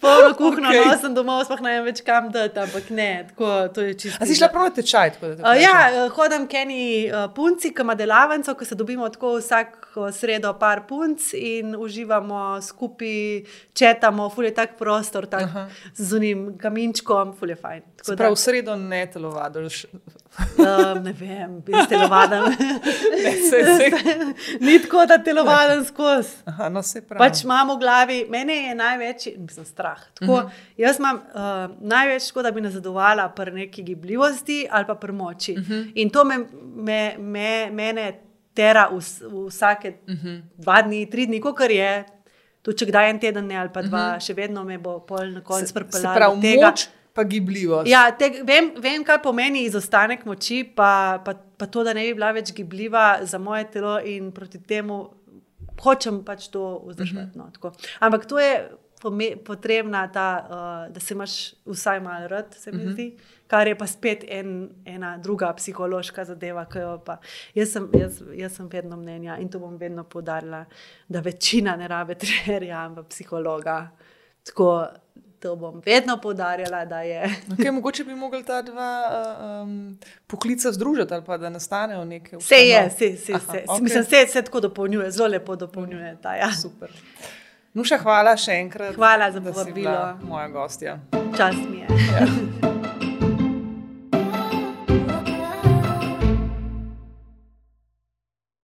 polno kuhno Okej. okay. nosim domov, sploh ne vem več kam dati, ampak ne, tako, to je čisto. A si šla prav tečaj? tako te Uh, vprašam? ja, eh, hodam k eni uh, punci, ki ima delavnico, ko se dobimo tako vsako sredo, par punc in uživamo skupaj, četamo, ful je tak prostor, tak, z unim kaminčkom, ful je fajn. Tako Se pravi, v sredo ne telovadiš. Um, ne vem, bi se telovadil. se- se- Ni tako da telovadim skozi. Aha, no. Pač imam v glavi, mene je največ, mislim, strah. Tako, uh Mhm. -huh. Jaz imam uh, največ, tako, da bi nazadovala pri neki gibljivosti ali pa pri moči. Uh Mhm. -huh. In to me, me, me, mene tera vs, vsake uh Mhm. -huh. dva dni, tri dni, kot je. Tudi če kdaj en teden ne, ali pa dva, uh -huh. še vedno me bo pol na koncu Mhm. se, pripeljalo pravi, tega. moč pa gibljivost. Ja, te, vem, vem, kaj pomeni izostanek moči, pa, pa, pa to, da ne bi bila več gibljiva za moje telo in proti temu hočem pač to vzdržati. Mhm. No, tako. Ampak to je potrebna ta, uh, da se imaš vsaj malo rad, se mi Mhm. zdi. Kar je pa spet en, ena druga psihološka zadeva, ki jo pa. Jaz sem, jaz, jaz sem vedno mnenja in to bom vedno poudarila, da večina ne rabe trenerja, ampak psihologa. Tako, to bom vedno poudarjala, da je. Okay, mogoče bi mogli ta dva uh, um, poklica združiti ali pa da nastanejo neke Vse je, ustanove. vse, vse, Aha, vse. okej. Mislim, vse se tako dopolnjuje, zelo lepo dopolnjuje. Ta, ja. Super. Nuša, hvala še enkrat. Hvala za povabilo. Moja gostja. Čas mi je. Ja.